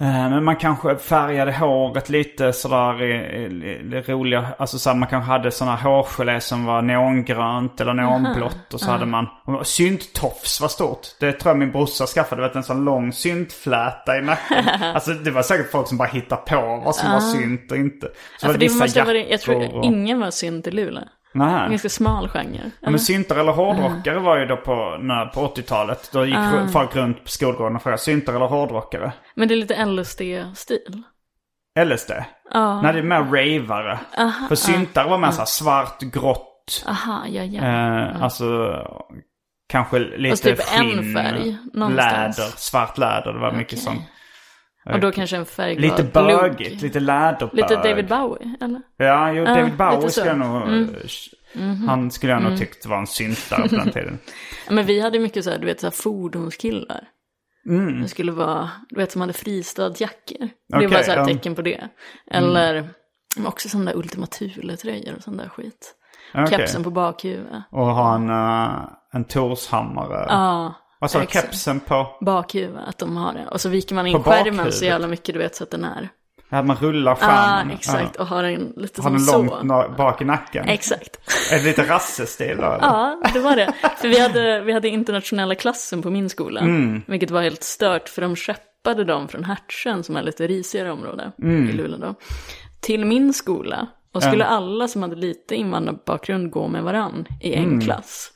Eh, Men man kanske färgade håret lite sådär roliga, alltså så här, man kanske hade sådana hårgelé som var neongrönt eller neonblått och så hade man, och synttofs var stort. Det tror jag min brorsa skaffade, vet, en sån lång syntfläta i nacken. (laughs) alltså det var säkert folk som bara hittade på vad som var synt och inte. Så Ja, var det vissa måste varit, jag jackor tror och- ingen var synt i Luleå. Nähä. En ganska smal genre. Ja, men syntare eller hårdrockare var ju då på, när, på 80-talet. Då gick Ah. folk runt på skolgården och frågade syntare eller hårdrockare. Men det är lite LSD-stil. LSD. Ja. Nej, det är mer ravare. För syntare var mer så här svart, grått. Aha, ja, ja. Eh, alltså kanske lite Fast typ en skinn, färg någonstans. läder, svart läder. Det var mycket Okej. sånt. Och då kanske en färgglad Lite bögigt, lite läderbög. Lite David Bowie, eller? Ja, jo, David Bowie skulle jag nog... Mm. Han skulle jag nog tyckt var en syntare på den tiden. Ja, (laughs) men vi hade mycket så här, du vet, så här fordonskillar. Mm. Det skulle vara, du vet, som hade fristadsjackor. Det Okej, var så här. Mm. tecken på det. Eller men också sådana där Ultima Thule-tröjor och sån där skit. Okej. Kepsen på bakhuvudet. Och ha en, uh, en Torshammare. Ja, Vad sa du? Kepsen på? bakhuvudet, att de har det. Och så viker man På in skärmen bakhuvudet? så jävla mycket, du vet, så att den är. Ja, man rullar Ja, skärmen. exakt. Och har den lite Har som den så. långt na- bak i nacken? Exakt. Är det lite rassestil då? Ja, det var det. För vi hade, vi hade internationella klassen på min skola. Mm. Vilket var helt stört, för de skeppade dem från Hertsön, som är lite risigare område Mm. i Luleå då, till min skola. Och skulle alla som hade lite invandrarbakgrund gå med varann i en Mm. klass.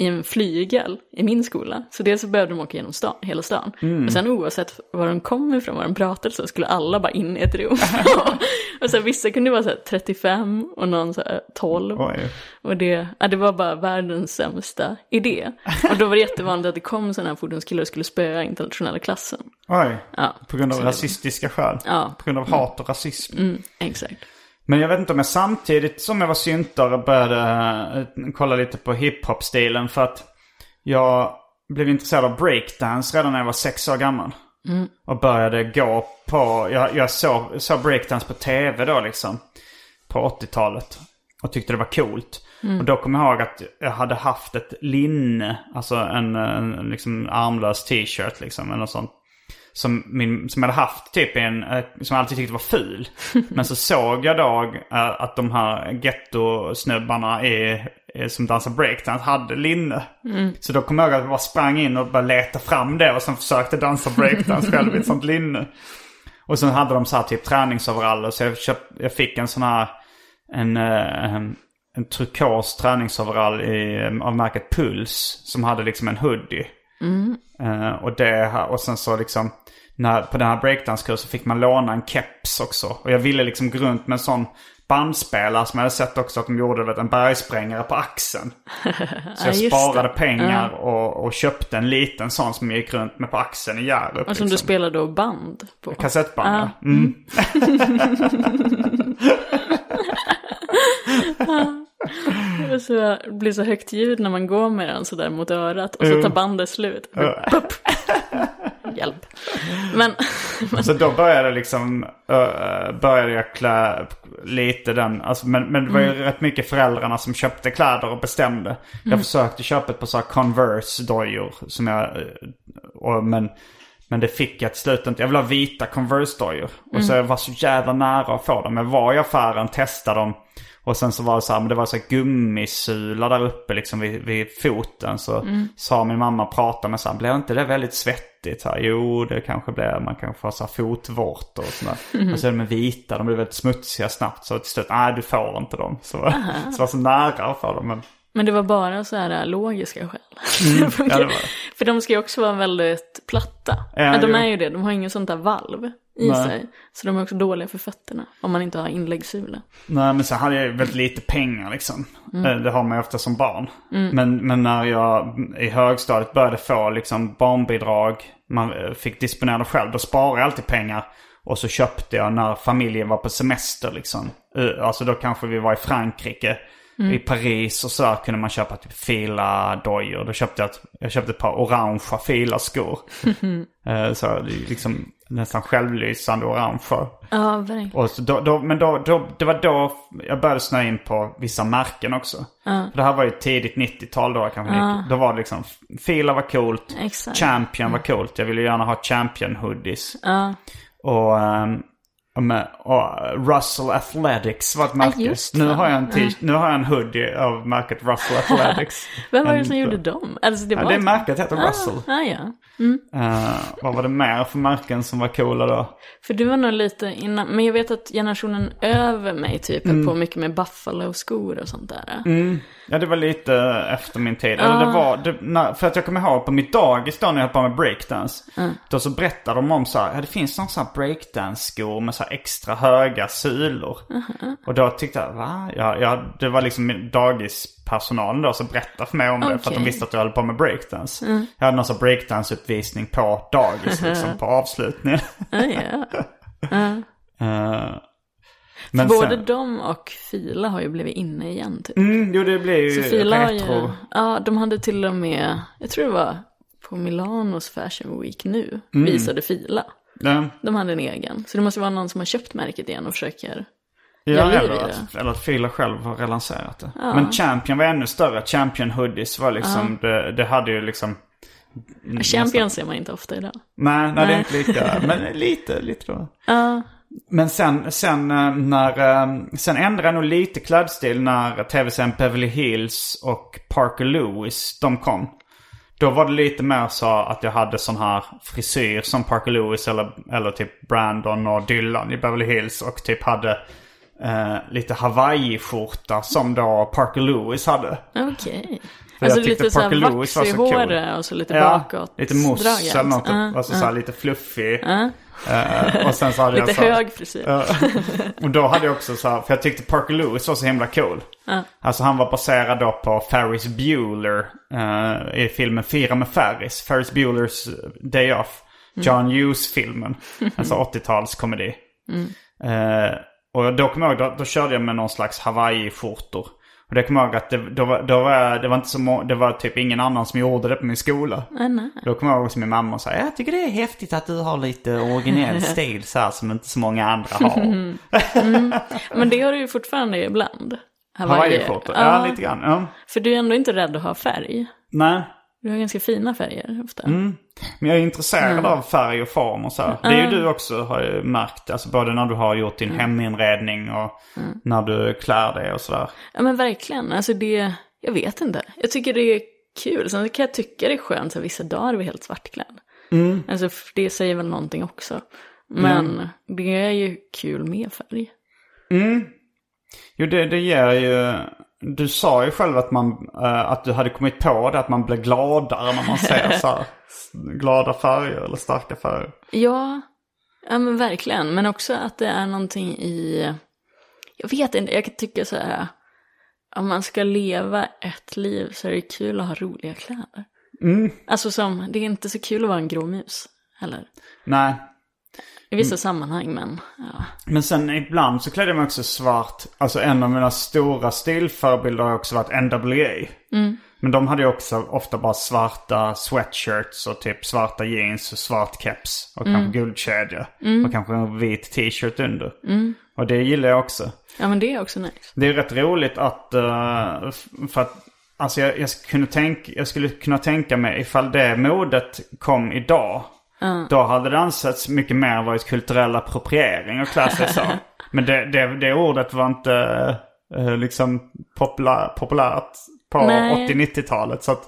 I en flygel i min skola. Så dels så behövde de åka genom stan, hela stan. Mm. Men sen oavsett var de kom ifrån, vad de pratade så skulle alla bara in i ett rum. (laughs) och så vissa kunde vara så här 35 och någon så här 12. Oj. Och det, ja, det var bara världens sämsta idé. Och då var det jättevanligt att det kom sådana här fordonskillar och skulle spöa internationella klassen. Oj. Ja, På grund av var- rasistiska skäl? Ja. På grund av hat och rasism? Mm, exakt. Men jag vet inte om jag samtidigt som jag var syntare började eh, kolla lite på hiphop-stilen. För att jag blev intresserad av breakdance redan när jag var sex år gammal. Och började gå på, jag, jag såg, såg breakdance på tv då liksom. På 80-talet. Och tyckte det var coolt. Och då kom jag ihåg att jag hade haft ett linne, alltså en, en liksom armlös t-shirt liksom. Eller något sånt. Som, min, som jag hade haft typ en, eh, som jag alltid tyckte var ful. (laughs) Men så såg jag då eh, att de här gettosnubbarna i, som dansar breakdance hade linne. Så då kom jag ihåg att jag bara sprang in och bara letade fram det och sen försökte dansa breakdance (laughs) själv i ett sånt linne. Och sen hade de så här typ träningsoveraller så jag, köp, jag fick en sån här, en, eh, en, en turkos träningsoverall i, av märket Puls. Som hade liksom en hoodie. Eh, och, det, och sen så liksom, när, på den här breakdance-kursen fick man låna en keps också. Och jag ville liksom gå runt med en sån bandspelare som jag hade sett också att de gjorde vet, en bergsprängare på axeln. (laughs) Så jag sparade det. pengar och, och köpte en liten sån som jag gick runt med på axeln i Hjärup. Och som du liksom. spelade då band på. Kassettband, ja. Mm. (laughs) (laughs) Och så det blir så högt ljud när man går med den sådär mot örat. Och så tar bandet slut. Pup. (laughs) Hjälp. Men, (laughs) Så då började liksom, började jag klä lite den, alltså, men, men det var ju rätt mycket föräldrarna som köpte kläder och bestämde. Jag försökte köpa ett par så Converse-dojor som jag, och, men, men det fick jag till slut inte. Jag ville ha vita Converse-dojor. Och så jag var så jävla nära att få dem. Jag var i affären, testade dem. Och sen så var det så här, men det var så här gummisula där uppe liksom vid, vid foten. Så sa min mamma, pratade med så här, blev inte det väldigt svettigt? Så här, jo, det kanske blir, man kanske får så här fotvårtor och sådär. Och så är de vita, de blir väldigt smutsiga snabbt. Så till slut, nej du får inte dem. Så, så jag var så nära få dem. Men men det var bara så här logiska skäl. Mm. (laughs) ja. För de ska ju också vara väldigt platta. Ja, de är ju det, de har ingen sånt där valv i Nej. sig. Så de är också dåliga för fötterna. Om man inte har inläggssula. Nej men så hade jag väldigt lite pengar liksom. Eh, Det har man ju ofta som barn. Men, men när jag i högstadiet började få liksom barnbidrag, man eh, fick disponera det själv, då sparade jag alltid pengar. Och så köpte jag när familjen var på semester liksom. Eh, Alltså då kanske vi var i Frankrike. I Paris och så där kunde man köpa typ fila dojor. Då köpte jag ett, jag köpte ett par orangea fila skor. (laughs) Eh, så det är liksom nästan självlysande orangea. Ja, verkligen. Och då, då, men då, då, det var då jag började snöa in på vissa märken också. För det här var ju tidigt 90-tal då kanske. 90. Då var det liksom, Fila var coolt. Exakt. Champion var coolt. Jag ville gärna ha Champion hoodies. Ja, Och, ehm, och, med, och Russell Athletics var ett märke. just nu, det. har jag en t- nu har jag en hoodie av märket Russell (laughs) Athletics. Vem var det som gjorde dem? Alltså det Ja, var det ett- märket heter Ah, Russell. Ah, ja. Eh, vad var det mer för märken som var coola då? För du var nog lite innan, men jag vet att generationen över mig typ Mm. är på mycket med Buffalo-skor och sånt där. Ja, det var lite efter min tid. Eller det var, det, när, för att jag kommer ihåg på mitt dagis då när jag höll på med breakdance. Då så berättade de om så här, ja det finns någon sån här breakdance-skor med så här extra höga sulor. Och då tyckte jag, va? Ja, ja, det var liksom min dagispersonalen då som berättade för mig om det. För att de visste att jag höll på med breakdance. Jag hade någon sån breakdance-uppvisning på dagis liksom, på avslutningen. Ah, ja. (laughs) Eh, men Både sen, de och Fila har ju blivit inne igen typ. mm, jo det blir ju Så Fila har retro. ju, ja de hade till och med, jag tror det var på Milanos Fashion Week nu, Mm. visade Fila. Ja. De hade en egen. Så det måste vara någon som har köpt märket igen och försöker Ja, eller att, eller att Fila själv har relanserat det. Men Champion var ännu större. Champion hoodies var liksom, det, det hade ju liksom... Champion ser man inte ofta idag. Nej, nej, det är Nej. inte lika, men lite, lite då. Ja, Men sen, sen eh, när, eh, sen ändrade jag nog lite klädstil när tv-serien Beverly Hills och Parker Lewis, de kom. Då var det lite mer så att jag hade sån här frisyr som Parker Lewis eller, eller typ Brandon och Dylan i Beverly Hills. Och typ hade eh, lite Hawaii-skjorta som då Parker Lewis hade. okej. För Alltså jag tyckte lite såhär Parker Lewis vax var så cool. och så lite Ja, bakåt. lite mousse eller något. Ja, alltså ja. så här lite fluffig. Eh, och sen så hade jag Lite så här- hög frisyr. Ja. och då hade jag också så här, för jag tyckte Parker Lewis var så himla cool. Alltså han var baserad då på Ferris Bueller eh, i filmen Fira med Ferris. Ferris Buellers Day Off. John Hughes-filmen. Alltså 80-talskomedi. Eh, och då kommer jag ihåg, då, då körde jag med någon slags Hawaii-skjortor. Och det kommer jag ihåg att det, då, var- då var, det var inte så må, det var typ ingen annan som gjorde det på min skola. Nej. Då kommer jag ihåg som min mamma sa, jag tycker det är häftigt att du har lite originell (laughs) stil så här som inte så många andra har. Men det har du ju fortfarande ibland. Hawaii-skjortor, ja. lite grann. Ja. För du är ändå inte rädd att ha färg. Nej, Du har ganska fina färger ofta. men jag är intresserad av färg och form och så här. Det är ju du också har jag märkt. Alltså både när du har gjort din heminredning och när du klär dig och sådär. Ja men verkligen, alltså det, jag vet inte. Jag tycker det är kul. Sen kan jag tycka det är skönt att vissa dagar är vi helt svartklädd. Mm. Alltså det säger väl någonting också. Men det är ju kul med färg. Jo, det, det ger ju... Du sa ju själv att, man, eh, att du hade kommit på det, att man blir gladare när man ser (laughs) så här, glada färger eller starka färger. Ja, ja men verkligen. Men också att det är någonting i, jag vet inte, jag kan tycka så här, om man ska leva ett liv så är det kul att ha roliga kläder. Alltså som, det är inte så kul att vara en grå mus heller. Nej, I vissa sammanhang, men ja. Men sen ibland så klädde jag mig också svart. Alltså en av mina stora stilförebilder har också varit NWA. Men de hade ju också ofta bara svarta sweatshirts och typ svarta jeans och svart keps. Och kanske guldkedja. Och kanske en vit t-shirt under. Och det gillar jag också. ja men det är också nice. Det är rätt roligt att, eh, för att, alltså jag, jag, skulle kunna tänka, jag skulle kunna tänka mig ifall det modet kom idag. Då hade det ansetts mycket mer varit kulturell appropriering att klä sig så. (laughs) Men det, det, det ordet var inte eh, liksom populär, populärt på Nej. 80-90-talet. Så att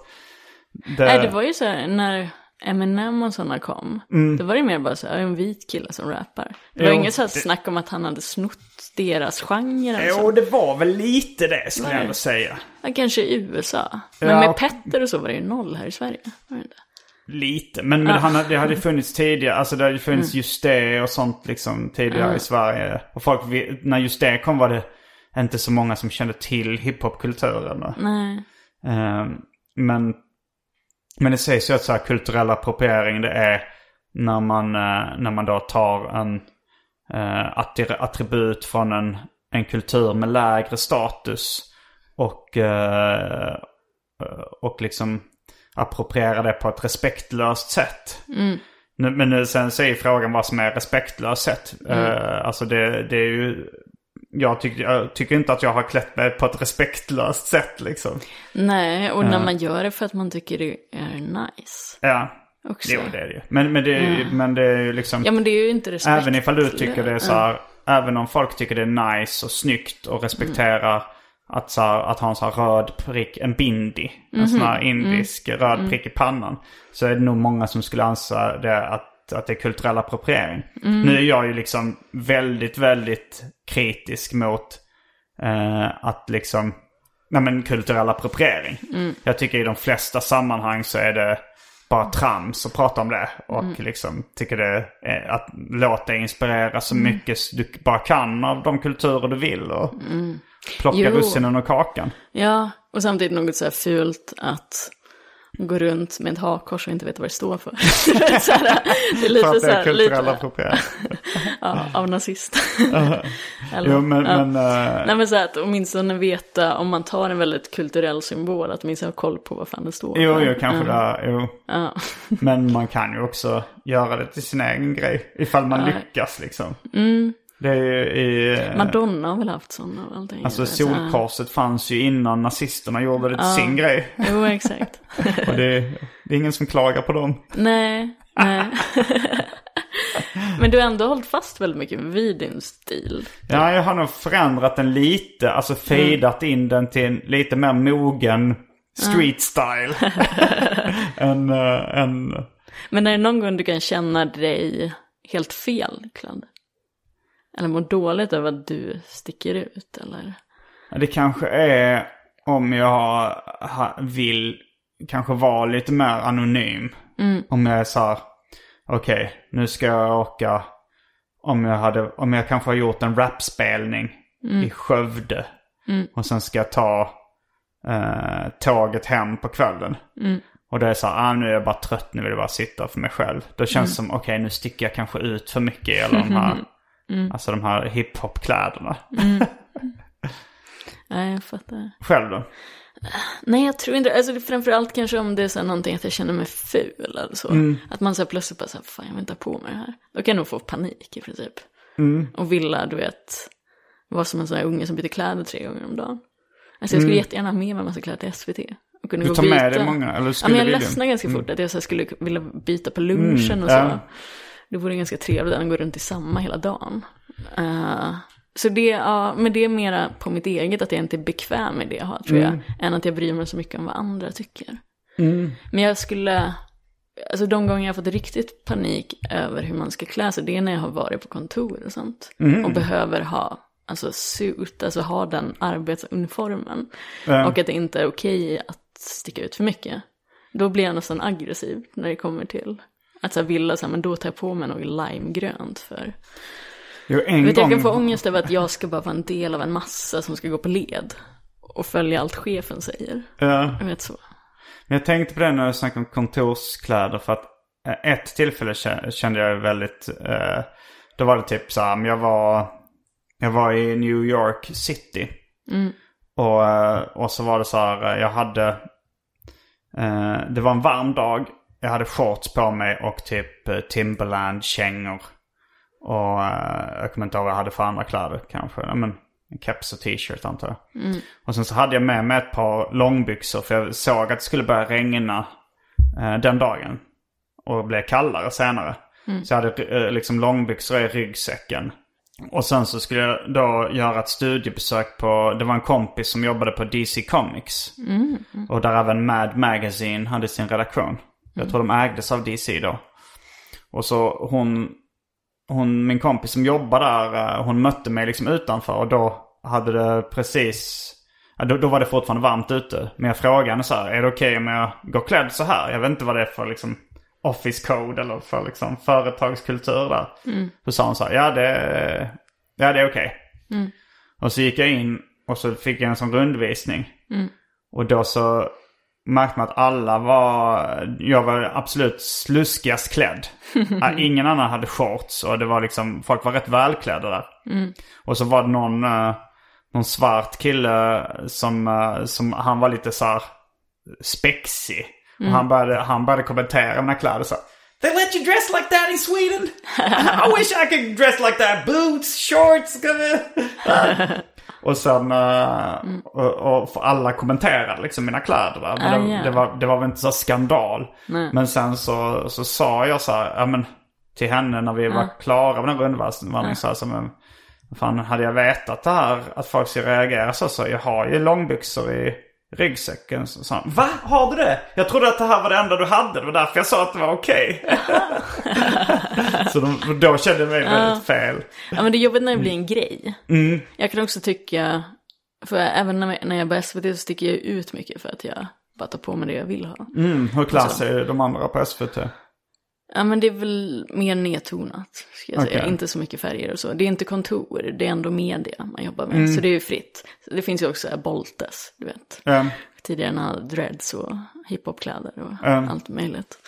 det, Nej, det var ju så här när Eminem och sådana kom. Då var det mer bara så här, en vit kille som rappar. Det var Jo, inget så här det- snack om att han hade snott deras genre. Jo, så. det var väl lite det skulle jag ändå säga. Ja, kanske i USA. Men Ja. med Petter och så var det ju noll här i Sverige. Var det inte? Lite, men, men det hade ju funnits tidigare. Alltså det hade funnits just det och sånt liksom tidigare i Sverige. Och folk, när just det kom var det inte så många som kände till hiphopkulturen. Nej. Ehm, men, men det sägs ju att så här kulturell appropriering det är när man, eh, när man då tar en uh, attribut från en, en kultur med lägre status och, eh, och liksom approprierar det på ett respektlöst sätt. Nu, men nu, sen så är frågan vad som är respektlöst sätt. Eh, alltså det, det är ju... Jag, tyck, jag tycker inte att jag har klätt mig på ett respektlöst sätt liksom. Nej, och när man gör det för att man tycker det är nice. Ja. också. Jo, det är det ju. Men, men, det, är ju- men det är ju liksom... Ja men det är ju inte respekt. Även ifall du tycker det är så här, även om folk tycker det är nice och snyggt och respekterar att, så här, att ha en så här röd prick, en bindi, en sån här indisk röd prick i pannan. Så är det nog många som skulle anse det att, att det är kulturell appropriering. Nu är jag ju liksom väldigt, väldigt kritisk mot eh, att liksom, nej men kulturell appropriering. Jag tycker i de flesta sammanhang så är det bara trams att prata om det. Och liksom tycker det är att låt dig inspirera så mycket du bara kan av de kulturer du vill. Och plocka Jo. russinen och kakan. Ja, och samtidigt något så här fult att gå runt med ett hakkors och inte veta vad det står för. (laughs) så här, det är lite För att det är kulturell appropriering. (laughs) ja, av nazist. (laughs) Eller, Jo men, ja. men eh, Nej men så här, att åtminstone veta om man tar en väldigt kulturell symbol, att åtminstone ha koll på vad fan det står jo, för. jo kanske det är, jo. Ja. Men man kan ju också göra det till sin egen grej. Ifall man lyckas liksom. Mm. Är eh, Madonna har väl haft sådana allting. Alltså solkorset fanns ju innan nazisterna gjorde det till sin grej. Jo, exakt. (laughs) Och det, det är ingen som klagar på dem. nej, nej. (laughs) men du har ändå hållit fast väldigt mycket vid din stil. Ja, jag har nog förändrat den lite. Alltså fejdat in den till en lite mer mogen street style. (laughs) än, uh, än... Men är det någon gång du kan känna dig helt fel klädd? Eller mår dåligt över att du sticker ut, eller? Det kanske är om jag vill kanske vara lite mer anonym. Om jag är så här, okej, nu ska jag åka. Om jag, hade, om jag kanske har gjort en rapspelning i Skövde. Och sen ska jag ta eh, tåget hem på kvällen. Och det är så här, ah, nu är jag bara trött, nu vill jag bara sitta för mig själv. Då känns det som, okej nu sticker jag kanske ut för mycket i alla de här, (laughs) alltså de här hiphop-kläderna. (laughs) Nej, jag fattar. Själv då? Nej, jag tror inte Alltså framförallt kanske om det är så här någonting att jag känner mig ful eller så. Att man så här plötsligt bara så här, fan jag vill inte ha på mig det här. Då kan jag nog få panik i princip. Och vilja, du vet, vara som en sån här unge som byter kläder tre gånger om dagen. Alltså jag skulle jättegärna ha med mig en massa kläder till SVT. Och kunna Du gå tar med dig många? Eller Ja, skulle men jag ledsnar ganska fort att jag så skulle vilja byta på lunchen och så. ja. Det vore ganska trevligt att gå runt i samma hela dagen. Eh, så det, ja, men det är mera på mitt eget att jag inte är bekväm med det jag har tror jag. Än att jag bryr mig så mycket om vad andra tycker. Men jag skulle, alltså de gånger jag har fått riktigt panik över hur man ska klä sig, det är när jag har varit på kontor och sånt. Och behöver ha, alltså suit, alltså ha den arbetsuniformen. Och att det inte är okej att sticka ut för mycket. Då blir jag nästan aggressiv när det kommer till att så här vilja så här, men då tar jag på mig något limegrönt för. Jo, en Vet, du, jag gång... kan få ångest över att jag ska bara vara en del av en massa som ska gå på led. Och följa allt chefen säger. Ja. Jag vet så. Men jag tänkte på det när jag snackade om kontorskläder för att eh, ett tillfälle kä- kände jag väldigt, eh, då var det typ så här, jag var, jag var i New York City. Och, eh, och så var det så här, eh, jag hade, eh, det var en varm dag, jag hade shorts på mig och typ eh, Timberland-kängor. Och eh, jag kommer inte ihåg vad jag hade för andra kläder kanske. Ja, men, en keps och t-shirt antar jag. Och sen så hade jag med mig ett par långbyxor för jag såg att det skulle börja regna eh, den dagen. Och blev kallare senare. Så jag hade eh, liksom långbyxor i ryggsäcken. Och sen så skulle jag då göra ett studiebesök på, det var en kompis som jobbade på DC Comics. Och där även Mad Magazine hade sin redaktion. Jag tror de ägdes av DC då. Och så hon, hon, min kompis som jobbar där, eh, hon mötte mig liksom utanför och då hade det precis, då, då var det fortfarande varmt ute. Men jag frågade henne så här, är det okej om jag går klädd så här? Jag vet inte vad det är för liksom office code eller för liksom företagskultur där. Så sa hon så här, ja det, ja, det är okej. Och så gick jag in och så fick jag en sån rundvisning. Och då så märkte man att alla var, jag var absolut sluskigast klädd. (laughs) Ingen annan hade shorts och det var liksom, folk var rätt välklädda där. Och så var det någon, eh, någon svart kille som, eh, som han var lite så här spexig. Och han, började, han började kommentera mina kläder så här, They let you dress like that in Sweden? (laughs) I wish I could dress like that. Boots, shorts. (laughs) Och sen, eh, och, och alla kommenterade liksom mina kläder. Men Ah, det, ja. det, var, det var väl inte så skandal. Nej. Men sen så, så sa jag så här, ja men till henne när vi var klara med den rundvandringen så här, så men, vad fan hade jag vetat det här, att folk skulle reagera så, så jag har ju långbyxor i ryggsäcken. Så sa han, va? Har du det? Jag trodde att det här var det enda du hade, det var därför jag sa att det var okej. (laughs) så de, då kände jag mig väldigt fel. Ja men det är jobbigt när det blir en grej. Jag kan också tycka, för även när jag, på SVT så sticker jag ut mycket för att jag bara tar på mig det jag vill ha. Mm, hur klass är de andra på SVT? Ja men det är väl mer nedtonat, ska jag säga. Okej. Inte så mycket färger och så. Det är inte kontor, det är ändå media man jobbar med. Så det är ju fritt. Det finns ju också Boltes, du vet. Mm. Tidigare när dreads och hiphopkläder och Mm. allt möjligt.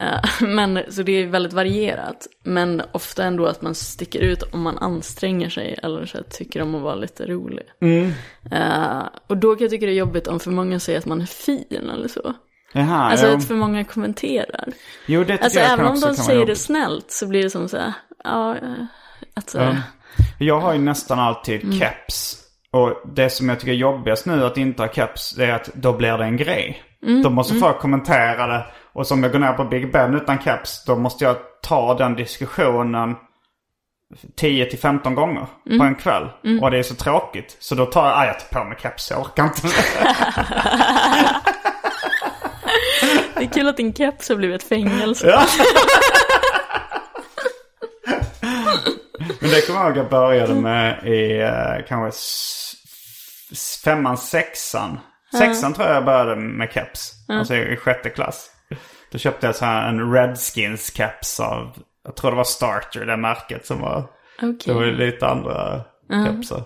Eh, (laughs) Men så det är väldigt varierat. Men ofta ändå att man sticker ut om man anstränger sig eller så här, tycker om att vara lite rolig. Mm. Eh, och då kan jag tycka det är jobbigt om för många säger att man är fin eller så. Jaha, Alltså jo. att för många kommenterar. jo det Alltså jag även om de säger det snällt så blir det som så här, ja, eh, att så, Ja. Jag har ju nästan alltid Mm. keps. Och det som jag tycker är jobbigast nu att inte ha keps, det är att då blir det en grej. Mm, Då måste folk kommentera det. Och som jag går ner på Big Ben utan keps, då måste jag ta den diskussionen 10 till 15 gånger Mm. på en kväll. Och det är så tråkigt. Så då tar jag, ah, jag tar på mig keps, jag orkar inte. (laughs) (laughs) Det är kul att din keps har blivit ett fängelse. Ja. Men det kommer jag ihåg jag började med i eh, kanske femman, sexan. Sexan tror jag jag började med keps. Alltså i, sjätte klass. Då köpte jag så här en Redskins keps av, jag tror det var Starter, det märket som var. Okej. Det var lite andra kepsar.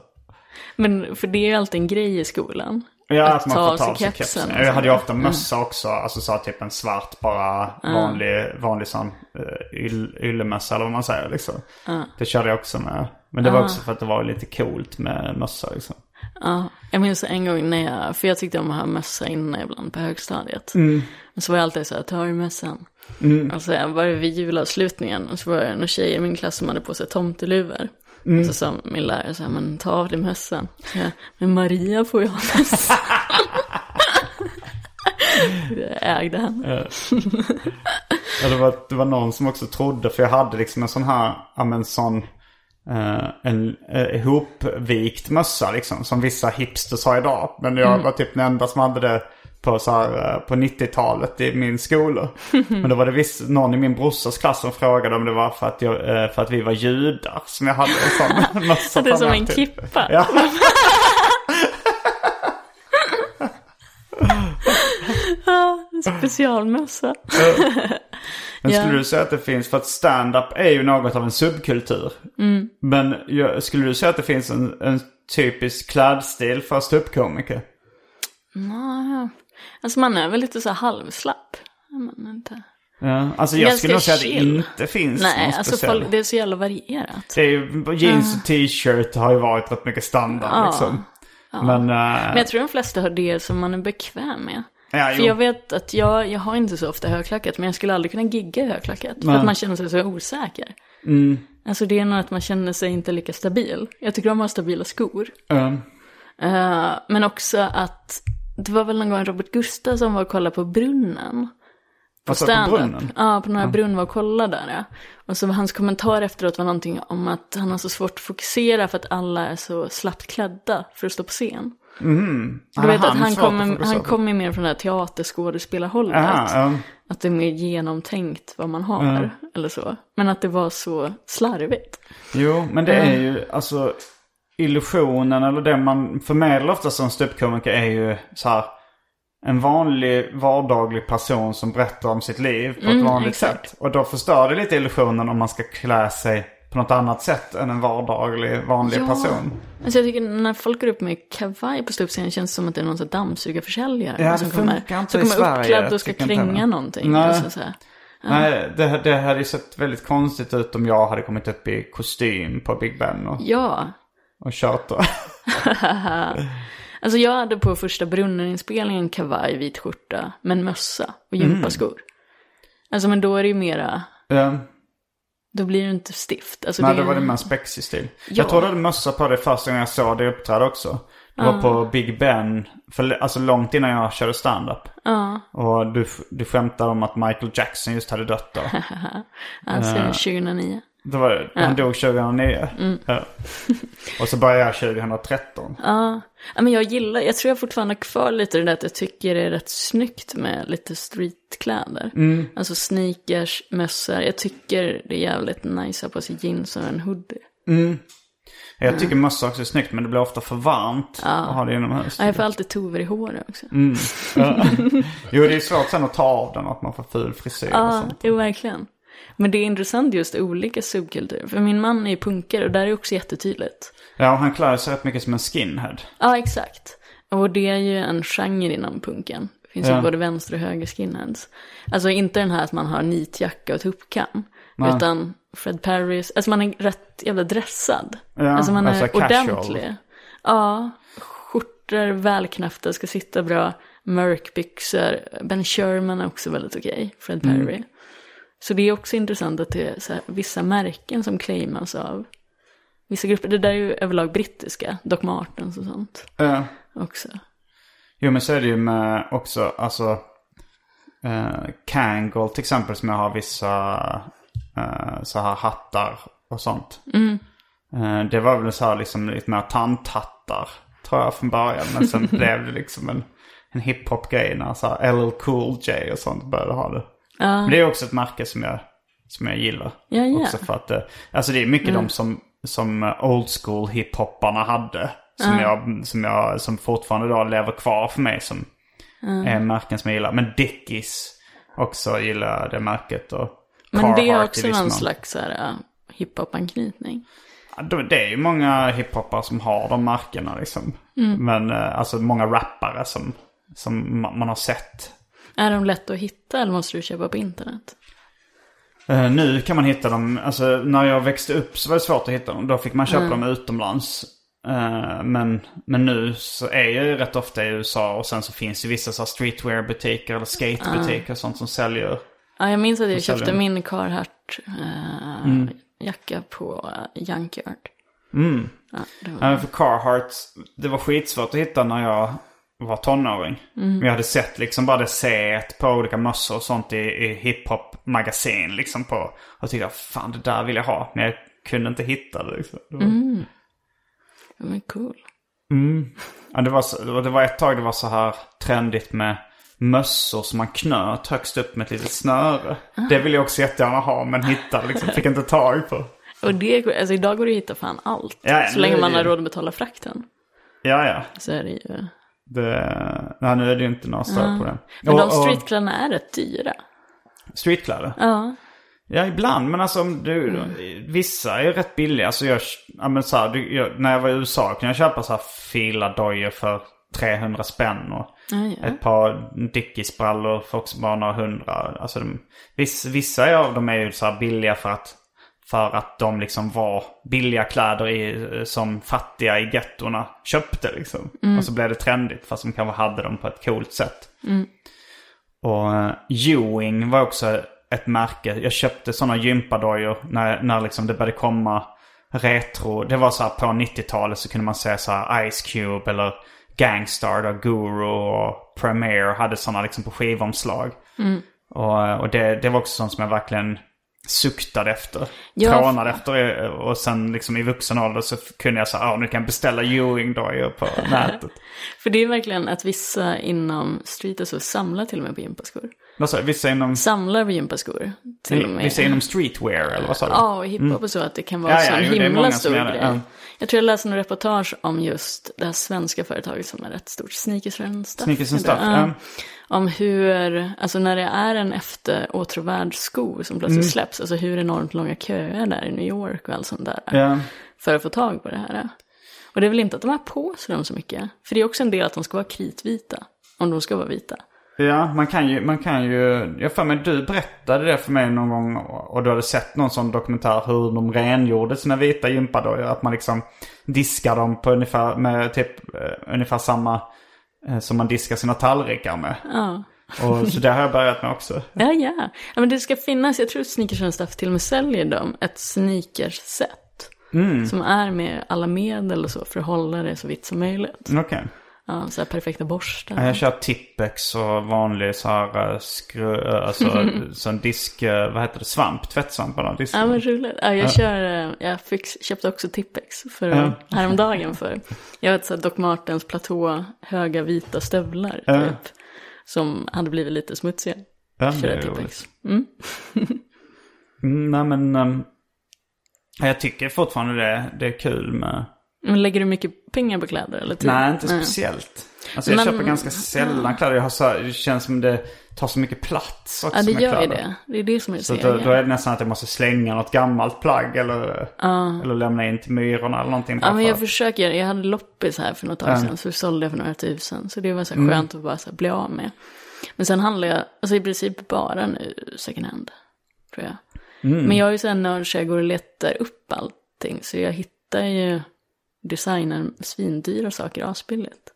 Men för det är ju alltid en grej i skolan. Ja, Att att man får ta av sig kepsen kepsen. och Jag hade ju ofta mössa också. Alltså så typ en svart bara vanlig, vanlig sån uh, yll, yllemössa eller vad man säger liksom. Det körde jag också med. Men det var också för att det var lite coolt med mössa liksom. Ja, jag minns en gång när jag, för jag tyckte om att ha mössa innan ibland på högstadiet. Mm. Så var jag alltid så här, ta av mössan. Och så var det vid julavslutningen och så var det några tjejer i min klass som hade på sig tomteluvor. Mm. Så sa min lärare så här, men ta av dig mössan. Jag, men Maria får ju ha mössa. (laughs) jag ägde henne. Ja, det, var, det var någon som också trodde, för jag hade liksom en sån här, ja men sån, eh, en uh, ihopvikt mössa liksom. Som vissa hipsters har idag. Men jag var typ den enda som hade det på, så här, eh, på 90-talet i min skola. (laughs) Men då var det viss, någon i min brorsas klass som frågade om det var för att, jag, eh, för att vi var judar som jag hade en sån (laughs) mössa Det är som en typ. kippa. Ja. (laughs) En specialmössa. Men Ja. skulle du säga att det finns, för att stand-up är ju något av en subkultur. Mm. Men skulle du säga att det finns en, en typisk klädstil för ståuppkomiker? Ja, Alltså man är väl lite så här halvslapp. Man inte. Ja, alltså jag Ganska skulle nog säga att det inte finns Nej, någon alltså speciell. folk, det är så jävla varierat. Det är ju, jeans och t-shirt har ju varit rätt mycket standard Ja. liksom. Men, eh, Men jag tror de flesta har det som man är bekväm med. ja, För jo. jag vet att jag, jag har inte så ofta högklackat, men jag skulle aldrig kunna gigga högklackat. För Nej. att man känner sig så osäker. Mm. Alltså det är nog att man känner sig inte lika stabil. Jag tycker om att ha stabila skor. Eh, Eh, men också att det var väl någon gång Robert Gustafsson som var och kollade på brunnen. På Alltså på brunnen? Ja, på några brunn var och kollade där. Ja. Och så var hans kommentar efteråt var någonting om att han har så svårt att fokusera för att alla är så slappt klädda för att stå på scen. mm. Du vet att han att kommer, fokusera han kommer mer från det här teaterskådespelarhållet. Aha, ja. Att det är mer genomtänkt vad man har. Eller så. Men att det var så slarvigt. Jo, men det är ju alltså illusionen eller det man förmedlar ofta som ståuppkomiker är ju så här en vanlig vardaglig person som berättar om sitt liv på ett vanligt exakt. sätt. Och då förstör det lite illusionen om man ska klä sig på något annat sätt än en vardaglig, vanlig Ja. person. Alltså jag tycker när folk går upp med kavaj på ståuppscenen känns det som att det är någon sån dammsugarförsäljare. Ja, det som kommer, funkar inte som i kommer Sverige, uppklädd och ska kränga någonting. Nej. Alltså, så här. Nej, det, det hade ju sett väldigt konstigt ut om jag hade kommit upp i kostym på Big Ben och, Ja, och då. (laughs) alltså jag hade på första brunneninspelningen kavaj, vit skjorta, men mössa och gympaskor. Mm. Alltså men då är det ju mera, Ja. Då blir det inte stift. Alltså Nej, det, då var det mer spexig stil. Ja. Jag tror du hade mössa på dig första gången jag såg dig uppträda också. Det var på Big Ben, för, alltså långt innan jag körde stand-up. Ja, Och du, du skämtade om att Michael Jackson just hade dött då. (laughs) alltså Eh. 2009. Det var, det. Han dog 2009. Mm. Ja. (laughs) Och så började jag 2013. Ja. ja, men jag gillar, jag tror jag fortfarande har kvar lite det där att jag tycker det är rätt snyggt med lite streetkläder. Mm. Alltså sneakers, mössor. Jag tycker det är jävligt nice att ha på sig jeans och en hoodie. Jag tycker mössa också är snyggt men det blir ofta för varmt att ha det inomhus. Ja, jag får alltid tover i håret också. Mm. (laughs) Ja. Jo, det är svårt sen att ta av den att man får ful frisyr och Ja, sånt. jo verkligen. Men det är intressant just olika subkulturer. För min man är ju punkare och där är det också jättetydligt. Ja, och han klär sig rätt mycket som en skinhead. Ja, exakt. Och det är ju en genre inom punken. Det finns Ja. ju både vänster och höger skinheads. Alltså inte den här att man har nitjacka och tuppkam. Utan Fred Perrys, alltså man är rätt jävla dressad. Ja, alltså man är alltså casual. ordentlig. Ja, skjortor, välknäppta, ska sitta bra. Mörkbyxor. Ben Sherman är också väldigt okej, Fred Mm. Så det är också intressant att det är så här, vissa märken som claimas av vissa grupper. Det där är ju överlag brittiska, Doc Martens och sånt Ja. också. Jo, men så är det ju med också, alltså... Uh, Kangol till exempel som jag har vissa eh, så här hattar och sånt. Eh, det var väl så här liksom lite mer tanthattar tror jag från början. Men sen (laughs) blev det liksom en, en hiphop-grej när så här LL Cool J och sånt började ha det. Men det är också ett märke som jag, som jag gillar. Ja, ja. Också för att, eh, alltså det är mycket de som, som eh, old school hiphopparna hade. Som, jag, som, jag, som fortfarande då lever kvar för mig som är märken som jag gillar. Men Dickies också gillar det märket. Och Men det är också någon slags så här, hiphop-anknytning. Det är ju många hiphoppare som har de märkena liksom. Mm. Men eh, alltså många rappare som, som ma- man har sett. Är de lätta att hitta eller måste du köpa på internet? Eh, nu kan man hitta dem, alltså när jag växte upp så var det svårt att hitta dem. Då fick man köpa dem utomlands. Eh, men, men nu så är jag ju rätt ofta i USA och sen så finns det vissa streetwear-butiker eller skatebutiker och sånt som säljer. Ja, jag minns att jag säljer köpte de. min Carhartt uh, Mm. jacka på uh, Junkyard. Mm. Ja, det var... För Carhartt, det var skitsvårt att hitta när jag var tonåring. Men jag hade sett liksom bara det C på olika mössor och sånt i, i hiphop-magasin liksom på. Och tyckte fan det där vill jag ha. Men jag kunde inte hitta det liksom. Det var, Men cool. ja, det, var så, det var- ett tag det var så här trendigt med mössor som man knöt högst upp med ett litet snöre. Det vill jag också jättegärna ha men hittade liksom, fick inte tag på. Och det, alltså idag går det att hitta fan allt. Ja, så länge man har råd att betala frakten. Ja, ja. Så är det ju. Det, nej, nu är det ju inte några större problem. Men Och- de streetkläderna är rätt dyra. Streetkläder? Ja. Ja, ibland. Men alltså om du, vissa är rätt billiga. Alltså jag, ja, men så här, jag, när jag var i USA kunde jag köpa så här fila dojor för 300 spänn. Och Ja, ja. ett par Dickies-brallor för också bara några hundra. Alltså de, viss, vissa av dem är ju så här billiga för att, för att de liksom var billiga kläder i, som fattiga i gettorna köpte liksom. Och så blev det trendigt fast de kanske hade dem på ett coolt sätt. Och uh, Ewing var också ett märke. Jag köpte sådana gympadojor när, när liksom det började komma retro. Det var så här på 90-talet så kunde man säga så här Ice Cube eller Gangstar och Guru och Premiere hade sådana liksom på skivomslag. Och, och det, det var också sånt som jag verkligen suktade efter. Ja. Trånade efter. Och sen liksom i vuxen ålder så kunde jag säga, ja nu kan jag beställa Ewing-dojor på (laughs) nätet. För det är verkligen att vissa inom street så samlar till och med på gympaskor. Vad sa? Vissa inom, Samlar på gympaskor. Till och med. vissa inom streetwear eller vad sa du? Ja, och hiphop och så, att det kan vara Ja, så ja, en är himla stor grej. ja. Jag tror jag läste en reportage om just det här svenska företaget som är rätt stort, Sneakers and Stuff. Sneakers and. Stuff, Ja. Om hur, alltså när det är en efter åtråvärd sko som plötsligt Mm. släpps, alltså hur enormt långa köer där i New York och allt sånt där. För att få tag på det här. Och det är väl inte att de har på sig dem så mycket. För det är också en del att de ska vara kritvita. Om de ska vara vita. Ja, man kan ju, man kan ju, jag för mig du berättade det för mig någon gång och du hade sett någon sån dokumentär hur de rengjorde sina vita gympadojor. Att man liksom diskar dem på ungefär, med typ, eh, ungefär samma eh, som man diskar sina tallrikar med. Ja. Och, så det har jag börjat med också. (laughs) Ja, ja. ja men det ska finnas, jag tror Stuff till och med säljer dem, ett sneakers-set. Mm. Som är med alla medel och så för att hålla det så vitt som möjligt. Okej. Ja, så här perfekta borstar. Ja, Jag kör Tippex och vanlig så här eh, skru, eh, alltså (laughs) sån disk, eh, vad heter det, svamp, tvättsvamp eller disk. Ja men roligt. Ja, jag kör, jag fick, köpte också Tippex för Ja. häromdagen för. Jag vet så här Doc Martens platå, höga vita stövlar Ja. typ. Som hade blivit lite smutsiga. Ja, det är Tippex. roligt. Mm, nej men, ehm, jag tycker fortfarande det, det är kul med... Men lägger du mycket pengar på kläder eller tid? Nej, inte speciellt. Alltså jag Men- köper ganska sällan kläder. Jag har så, det känns som det tar så mycket plats också Ja det med gör ju kläder. det. Det är det som är Så så då, då är det nästan att jag måste slänga något gammalt plagg eller, eller lämna in till myrorna eller någonting. Ja men jag försöker, jag hade loppis här för något tag sedan så sålde jag för några tusen. Så det var så här skönt att bara så här bli av med. Men sen handlar jag, alltså i princip bara nu second hand. Tror jag. Men jag är ju så här nörd så jag går och letar upp allting. Så jag hittar ju designer svindyra saker asbilligt.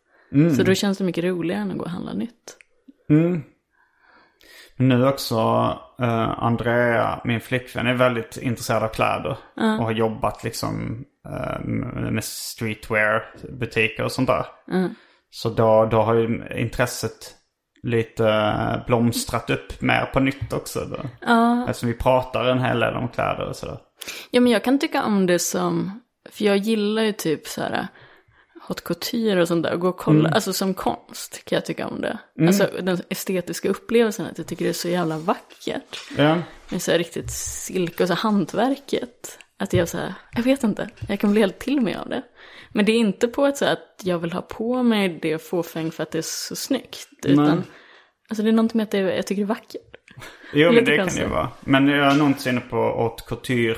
Så då känns det mycket roligare än att gå och handla nytt. Men nu också, eh, Andrea, min flickvän, är väldigt intresserad av kläder. Och har jobbat liksom eh, med streetwear-butiker och sånt där. Så då, då har ju intresset lite eh, blomstrat upp mer på nytt också. Då. Ja. Eftersom vi pratar en hel del om kläder och sådär. Ja men jag kan tycka om det som, för jag gillar ju typ så här haute couture och sånt där. Och gå och kolla, alltså som konst kan jag tycka om det. Alltså den estetiska upplevelsen, att jag tycker det är så jävla vackert. Ja. Med så här riktigt silke och så hantverket. Att jag så här, jag vet inte, jag kan bli helt till mig av det. Men det är inte på ett så här att jag vill ha på mig det fåfäng för att det är så snyggt. Utan, alltså det är någonting med att det, jag tycker det är vackert. Jo men det kan konstigt. ju vara. Men jag är nog inte inne på haute couture.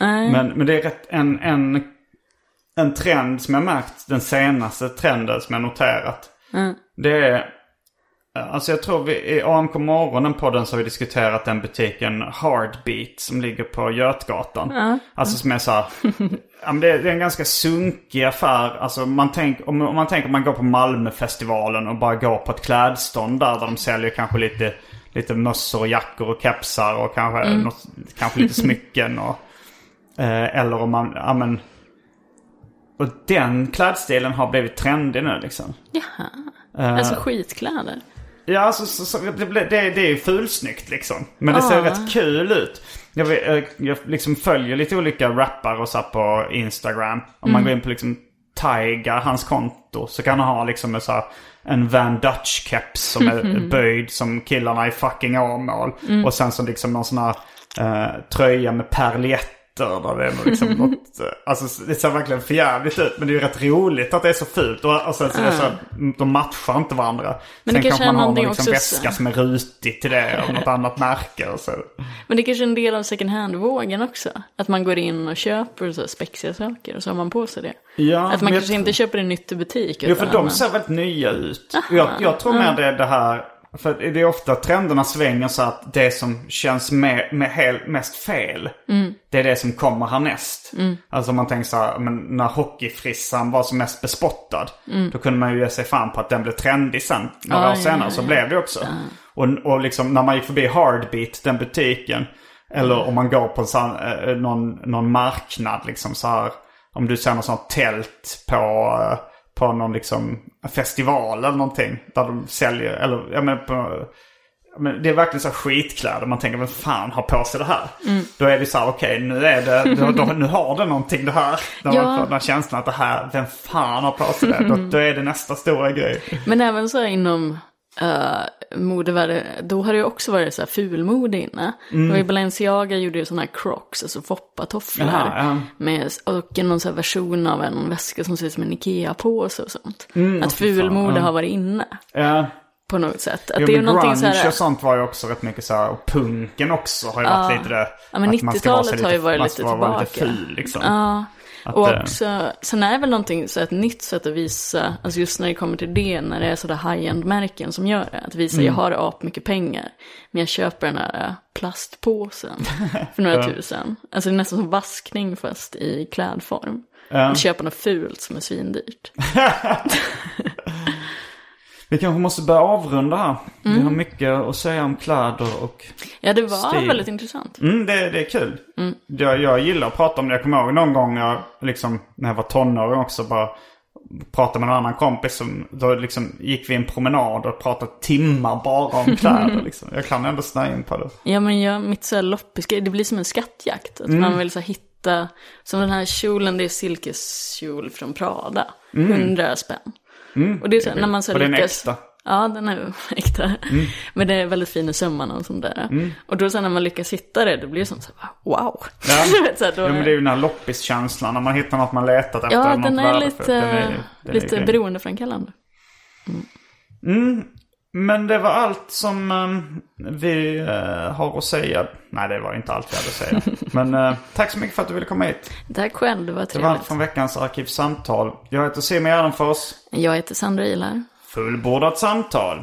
Nej. Men, men det är rätt en, en, en trend som jag märkt, den senaste trenden som jag noterat. Det är, alltså jag tror vi i AMK morgonen podden så har vi diskuterat den butiken Heartbeat som ligger på Götgatan. Alltså som är så här, (laughs) ja, men det, är, en ganska sunkig affär. Alltså man tänk, om, om man tänker om man går på Malmöfestivalen och bara går på ett klädstånd där, där de säljer kanske lite, lite mössor och jackor och kepsar och kanske, något, kanske lite smycken och Eh, eller om man, ja men. Och den klädstilen har blivit trendig nu liksom. Jaha. Eh. Alltså skitkläder. Ja, alltså så, så, det, det, det är ju fulsnyggt liksom. Men det ser Ja. rätt kul ut. Jag, vet, eh, jag liksom följer lite olika rappare och så på Instagram. Om man går in på liksom Tiger, hans konto, så kan han ha liksom en, så här, en Van Dutch-keps som är böjd som killarna i fucking Åmål. Och sen så liksom någon sån här eh, tröja med perljetter. Där det är liksom (laughs) något, eh, alltså det ser verkligen förjävligt ut. Men det är ju rätt roligt att det är så fult. Och, och sen så det så, de matchar inte varandra. Men sen det kanske man har någon liksom också väska som är rutig till det av något annat märke. Och så. Men det är kanske är en del av second hand-vågen också. Att man går in och köper så spexiga saker och så har man på sig det. Ja, att man kanske inte köper en nytt i butik. Jo, för de ser väldigt nya ut. Jag, jag tror mer det är det här, för det är ofta trenderna svänger så att det som känns med, med hel, mest fel, det är det som kommer härnäst. Alltså om man tänker så här, men när hockeyfrissan var som mest bespottad, då kunde man ju ge sig fan på att den blev trendig sen. Några Ja, år senare ja, så ja. blev det också. Och, och liksom när man gick förbi Hardbeat, den butiken, eller om man går på en sån, eh, någon, någon marknad liksom så här. Om du ser något sånt tält på, eh, på någon liksom festival eller någonting. Där de säljer, eller jag menar på, men det är verkligen så skitkläder. Man tänker, vem fan har på sig det här? Då är det så här, okej nu är det, då, då, nu har det någonting det här. När Ja. man får den här känslan att det här, vem fan har på sig det? Då, (laughs) då är det nästa stora grej. Men även så här inom uh, modevärlden, då har det ju också varit så här fulmode inne. Mm. Var ju Balenciaga gjorde ju sådana här crocs, alltså foppatofflor. Ja. Med, och någon så version av en väska som ser ut som en Ikea-påse och sånt. Mm, att fulmode har varit inne Ja. på något sätt. Att Jo, det är grunge så här, och sånt var ju också rätt mycket så här. Och punken också har ju varit lite det. Ja, men att man ska vara så 90-talet har ju varit man lite ska vara lite tillbaka. ful liksom. Ja, Att, och eh, också, sen är det väl någonting, så ett nytt sätt att visa, alltså just när det kommer till det, när det är sådär high-end-märken som gör det, att visa, Mm. jag har ap mycket pengar, men jag köper den här äh, plastpåsen (laughs) för några tusen. Alltså det är nästan som vaskning fast i klädform. Att köpa något fult som är svindyrt. (laughs) (laughs) Vi kanske måste börja avrunda här. Vi har mycket att säga om kläder och Ja, det var Stil. väldigt intressant. Mm, det, det är kul. Jag, jag gillar att prata om det. Jag kommer ihåg någon gång jag, liksom, när jag var tonåring också bara pratade med en annan kompis. Som, då liksom gick vi en promenad och pratade timmar bara om (laughs) kläder. liksom. Jag kan ändå snöa in på det. Ja, men jag, mitt så loppisgrej, det blir som en skattjakt. Att Mm. man vill så hitta, som den här kjolen, det är silkeskjol från Prada. Mm. 100 spänn. Och det är så när man så Och den är äkta. Mm. Ja, den är (laughs) äkta. Men det är väldigt fin i sömmarna och sånt där. Och då sen när man lyckas hitta det, då blir som så här, wow. Ja. (laughs) Så här, då, Ja, men det är ju den här loppiskänslan. När man hittar något man letat efter. ja den är lite, Den är- den är lite beroendeframkallande. Men det var allt som eh, vi eh, har att säga. Nej, det var inte allt vi hade att säga. (laughs) Men eh, tack så mycket för att du ville komma hit. Tack själv, det var Det var trevligt. allt från veckans Arkivsamtal. Jag heter Simon Gärdenfors. Jag heter Sandra Ilar. Fullbordat samtal.